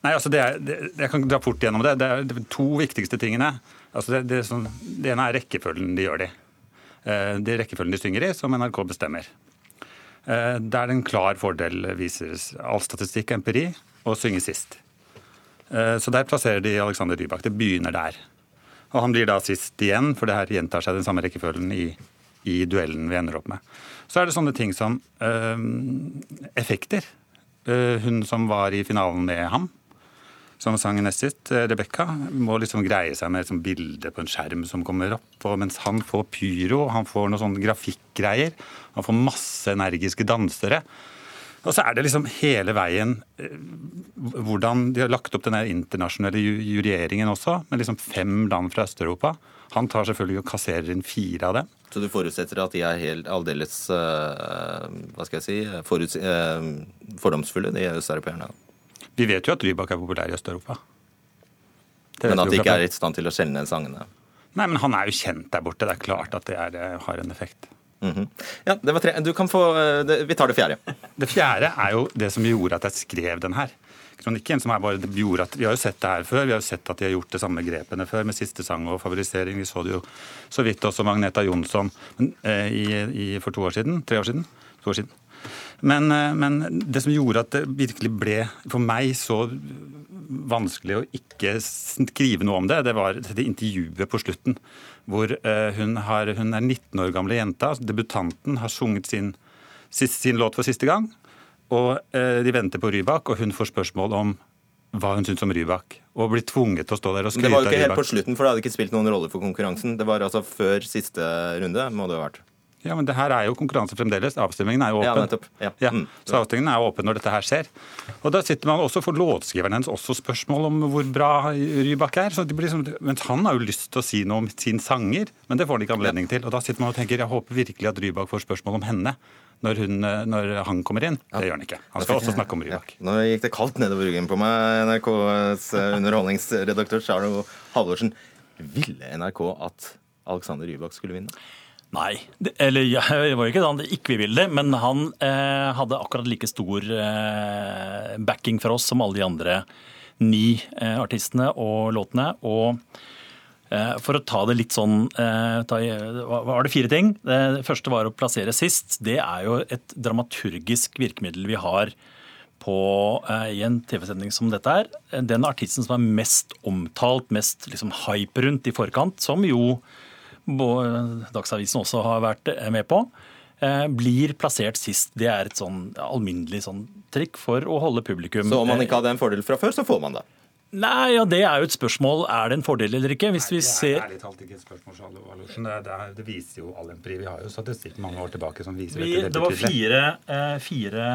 Nei, altså det er, det, Jeg kan dra fort gjennom det. Det er de to viktigste tingene. Altså det, det, sånn, det, ene er rekkefølgen de gjør det i. Eh, det er rekkefølgen de synger i, som NRK bestemmer. Eh, det er en klar fordel, viser all statistikk og empiri, å synge sist. Eh, så der plasserer de Alexander Rybak. Det begynner der. Og han blir da sist igjen, for det her gjentar seg den samme rekkefølgen i, i duellen vi ender opp med. Så er det sånne ting som øh, effekter. Uh, hun som var i finalen med ham, som sang nest sist, eh, Rebekka, må liksom greie seg med et sånt bilde på en skjerm som kommer opp. Og mens han får pyro, han får noen sånne grafikkgreier, han får masse energiske dansere. Og så er det liksom hele veien hvordan de har lagt opp den internasjonale juryeringen også, med liksom fem land fra Øst-Europa. Han tar selvfølgelig og kasserer inn fire av dem. Så du forutsetter at de er helt aldeles uh, hva skal jeg si, foruts uh, fordomsfulle, de østeuropeerne? Vi vet jo at Rybak er populær i Øst-Europa. Men at de ikke er i stand til å skjelne sangene? Nei, men han er jo kjent der borte. Det er klart at det er, eh, har en effekt. Mm -hmm. Ja, det var tre. Du kan få det, Vi tar det fjerde. Det fjerde er jo det som gjorde at jeg skrev den her kronikken. som er bare gjorde at, Vi har jo sett det her før. Vi har jo sett at de har gjort de samme grepene før med siste sang og favorisering. Vi så det jo så vidt også Magneta Jonsson eh, i, i, for to år siden. Tre år siden. To år siden. Men, eh, men, det som gjorde at det virkelig ble for meg så vanskelig å ikke skrive noe om det, det var det intervjuet på slutten. Hvor eh, hun, har, hun er 19 år gamle jenta. Debutanten har sunget sin, sin låt for siste gang. Og eh, de venter på Rybak, og hun får spørsmål om hva hun syns om Rybak. Og blir tvunget til å stå der og skryte av Rybak. Det var jo ikke helt på slutten, for det hadde ikke spilt noen rolle for konkurransen. Det var altså før siste runde, må det ha vært. Ja, men det her er jo konkurranse fremdeles. Avstemningen er jo åpen. Ja, nettopp. Ja. Ja, mm. så avstemningen er jo åpen når dette her skjer. Og da sitter man også for låtskriveren hennes også spørsmål om hvor bra Rybak er. Så det blir som, mens han har jo lyst til å si noe om sin sanger, men det får han ikke anledning til. Og da sitter man og tenker jeg håper virkelig at Rybak får spørsmål om henne. Når, hun, når han kommer inn. Det gjør han ikke. Han skal også snakke om Rybak. Nå gikk det kaldt nedover ryggen på meg, NRKs underholdningsredaktør Charlo Halvorsen. Ville NRK at Alexander Rybak skulle vinne? Nei, det, eller ja, det var jo ikke sånn at ikke vi ville det, men han eh, hadde akkurat like stor eh, backing fra oss som alle de andre ni eh, artistene og låtene. Og eh, for å ta det litt sånn eh, ta, Var det fire ting? Det første var å plassere sist. Det er jo et dramaturgisk virkemiddel vi har på, eh, i en TV-sending som dette er. Den artisten som er mest omtalt, mest liksom, hype rundt i forkant, som jo Dagsavisen også har vært med på, eh, blir plassert sist. Det er et sånn alminnelig sånn trikk for å holde publikum Så om man ikke hadde en fordel fra før, så får man det? Nei, ja, Det er jo et spørsmål. Er det en fordel eller ikke? Hvis Nei. Det er ærlig talt ikke et spørsmål. Det, det, er, det, viser jo all empiri. Vi har jo statistikk mange år tilbake som viser vi, dette Det var fire, eh, fire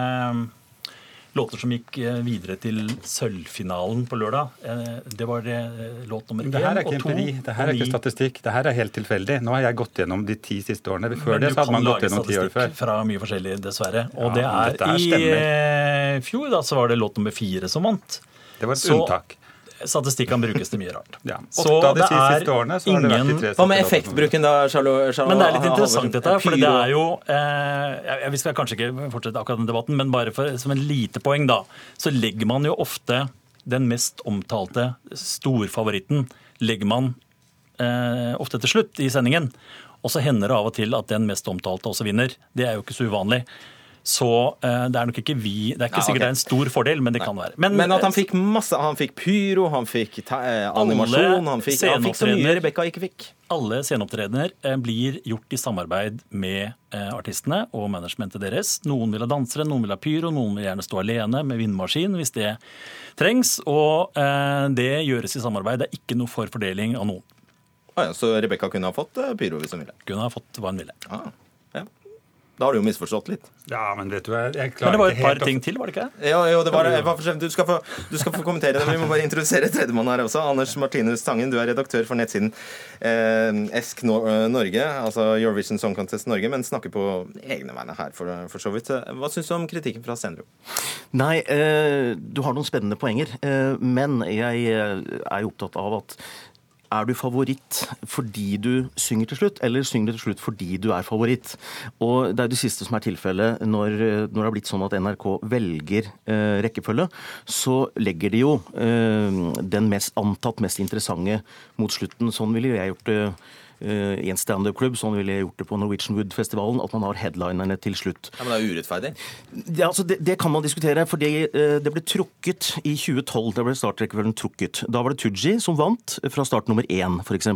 låter som gikk eh, videre til sølvfinalen på lørdag. Eh, det var eh, låt nummer én Det her er ikke empiri, det her er ikke statistikk. Det her er helt tilfeldig. Nå har jeg gått gjennom de ti siste årene. Før Men det så hadde man gått gjennom ti år før. fra mye forskjellig, dessverre. Og Ja, det er i stemmer. eh, fjor da, så var det låt nummer fire som vant. Det var et Så unntak. Statistikk kan brukes til mye rart. Ja, Så åtte av de det er siste årene så har det vært de ingen- Hva med effektbruken da, Charlo? Charlo Men det er litt interessant dette, for det er jo eh, Vi skal kanskje ikke fortsette akkurat den debatten, men bare for, som en lite poeng, da, så legger man jo ofte den mest omtalte storfavoritten legger man eh, ofte til slutt i sendingen. Og så hender det av og til at den mest omtalte også vinner. Det er jo ikke så uvanlig. Så eh, det er nok ikke vi Det er ikke Ja, sikkert sikkert det er en stor fordel, men det kan være. Men, at han fikk masse Han fikk pyro, han fikk ta, eh, animasjon, han fikk, han fikk så mye Rebekka ikke fikk. Alle sceneopptredener eh, blir gjort i samarbeid med eh, artistene og managementet deres. Noen vil ha dansere, noen vil ha pyro, noen vil gjerne stå alene med vindmaskin hvis det trengs. Og eh, det gjøres i samarbeid. Det er ikke noe for fordeling av noen. Ah, ja, så Rebekka kunne ha fått eh, pyro hvis hun ville? Kunne ha fått hva hun ville. Ah. Da har du jo misforstått litt. Ja, men vet du jeg Men det var et par ting til, var det ikke det? Ja, jo, det var, var for du, skal få, du skal få kommentere det, men vi må bare introdusere tredjemann her også. Anders Martinus Tangen, du er redaktør for nettsiden eh, Esk eh, Norge, altså Eurovision Song Contest Norge, men snakker på egne vegne her, for, for så vidt. Hva syns du om kritikken fra Sendro? Nei, eh, du har noen spennende poenger. Eh, men jeg eh, er jo opptatt av at er du favoritt fordi du synger til slutt, eller synger du til slutt fordi du er favoritt? Og Det er det siste som er tilfellet når, når det har blitt sånn at NRK velger eh, rekkefølge. Så legger de jo eh, den mest, antatt mest interessante mot slutten. Sånn ville jeg gjort det eh, i en standup-klubb. Sånn ville jeg gjort det på Norwegian Wood-festivalen. At man har headlinerne til slutt. Ja, men det er urettferdig. Ja, altså det, det kan man diskutere, for det, eh, det ble trukket i 2012. Da ble startrekkefølgen trukket. Da var det Tooji som vant fra start nummer én, f.eks.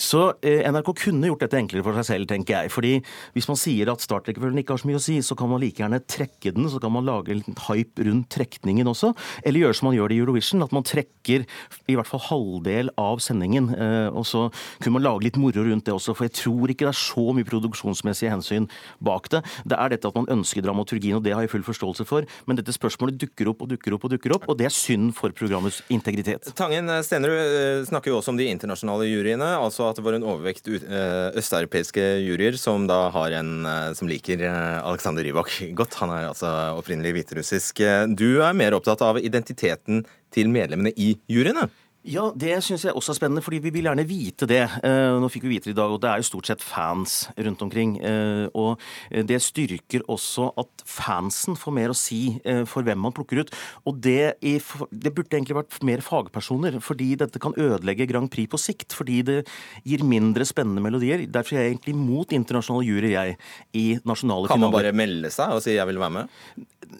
Så eh, NRK kunne gjort dette enklere for seg selv, tenker jeg. fordi hvis man sier at startrekkefølgen ikke har så mye å si, så kan man like gjerne trekke den, så kan man lage litt hype rundt trekningen også. Eller gjøre som man gjør det i Eurovision, at man trekker i hvert fall halvdel av sendingen. eh, Og så kunne man lage litt moro rundt det også, for jeg tror ikke det er så mye produksjonsmessige hensyn bak det. Det er dette at man ønsker dramaturgien, og det har jeg full forståelse for. Men dette spørsmålet dukker opp og dukker opp og dukker opp, og det er synd for programmets integritet. Tangen Stenerud eh, snakker jo også om de internasjonale juryene, altså at det var en overvekt eh, østeuropeiske juryer som da har en eh, som liker eh, Aleksandr Rybak godt. Han er altså opprinnelig hviterussisk. Eh, Du er mer opptatt av identiteten til medlemmene i juryene? Ja, det syns jeg også er spennende, fordi vi vil gjerne vite det. Eh, Nå fikk vi vite det i dag, og det er jo stort sett fans rundt omkring. Eh, Og det styrker også at fansen får mer å si eh, for hvem man plukker ut. Og det, det burde egentlig vært mer fagpersoner, fordi dette kan ødelegge Grand Prix på sikt. Fordi det gir mindre spennende melodier. Derfor er jeg egentlig imot internasjonale juryer, jeg, i nasjonale finaler. Kan man finaler. bare melde seg og si 'jeg vil være med'?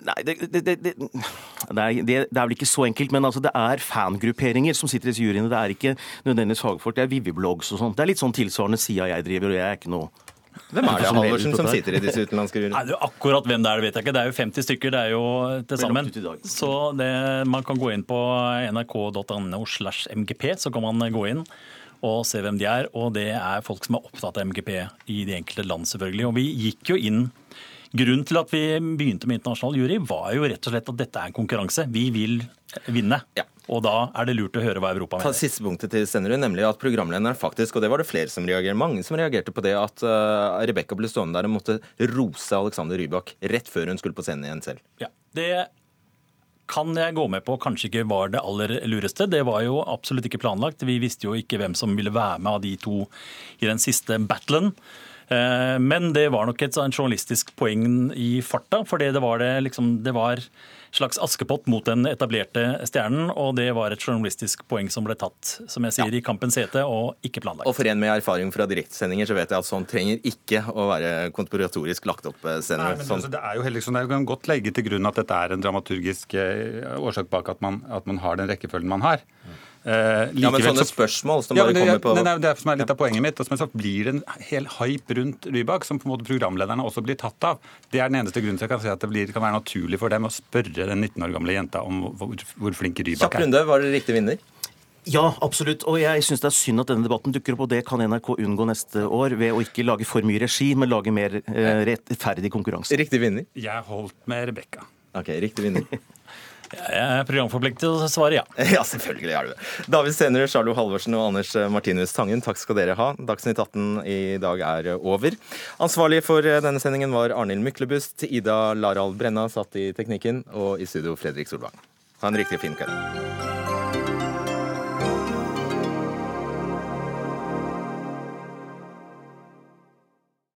Nei, det, det, det, det, nei det, det er vel ikke så enkelt, men altså det er fangrupperinger som sitter i juryene. Det er ikke nødvendigvis fagfolk. Det er Vivi-blogs og sånt. Det er litt sånn tilsvarende sida jeg driver, og jeg er ikke noe Hvem er det, Halvorsen, som sitter i disse utenlandske juryene? Nei, det er Akkurat hvem det er, det vet jeg ikke. Det er jo 50 stykker det er jo til sammen. Så det, man kan gå inn på nrk.no slash mgp, så kan man gå inn og se hvem de er. Og det er folk som er opptatt av MGP i de enkelte land, selvfølgelig. Og vi gikk jo inn Grunnen til at vi begynte med internasjonal jury, var jo rett og slett at dette er en konkurranse. Vi vil vinne. Ja. Og da er det lurt å høre hva Europa mener. Ta siste punktet til Stennerud, nemlig at programlederen faktisk, og det var det flere som reagerte, mange som reagerte på det, at uh, Rebekka ble stående der og måtte rose Alexander Rybak rett før hun skulle på scenen igjen selv. Ja, det kan jeg gå med på kanskje ikke var det aller lureste. Det var jo absolutt ikke planlagt. Vi visste jo ikke hvem som ville være med av de to i den siste battlen. Eh, Men det var nok et sånn journalistisk poeng i farta, for det var, det, liksom, det var slags Askepott mot den etablerte stjernen, og det var et journalistisk poeng som ble tatt, som jeg sier, i kampens hete, og ikke planlagt. Og for en med erfaring fra direktesendinger, så vet jeg at sånn trenger ikke å være konspiratorisk lagt opp. eh, Nei, men Sånn. altså, det er jo heller sånn, det kan godt legge til grunn at dette er en dramaturgisk eh, årsak bak at man, at man har den rekkefølgen man har. Eh, Ja, men sånne så- spørsmål som Ja, bare men det, kommer på det, det er som er litt av poenget mitt. og som jeg så blir det en hel hype rundt Rybak, som på en måte programlederne også blir tatt av. Det er den eneste grunnen til jeg kan si at det blir, kan være naturlig for dem å spørre den 19 år gamle jenta om hvor, hvor flink Rybak Kjapp er. runde, var det riktig vinner? Ja, absolutt. Og jeg syns det er synd at denne debatten dukker opp, og det kan NRK unngå neste år ved å ikke lage for mye regi, men lage mer eh, rettferdig konkurranse. Riktig vinner? Jeg holdt med Rebekka. Ok, riktig vinner. Jeg er programforpliktet til å svare ja. Ja, selvfølgelig er du det. David Senere, Charlo Halvorsen og Anders Martinus Tangen, takk skal dere ha. Dagsnytt 18 i dag er over. Ansvarlig for denne sendingen var Arnhild Myklebust. Ida Larald Brenna satt i teknikken, og i studio Fredrik Solvang. Ha en riktig fin kveld.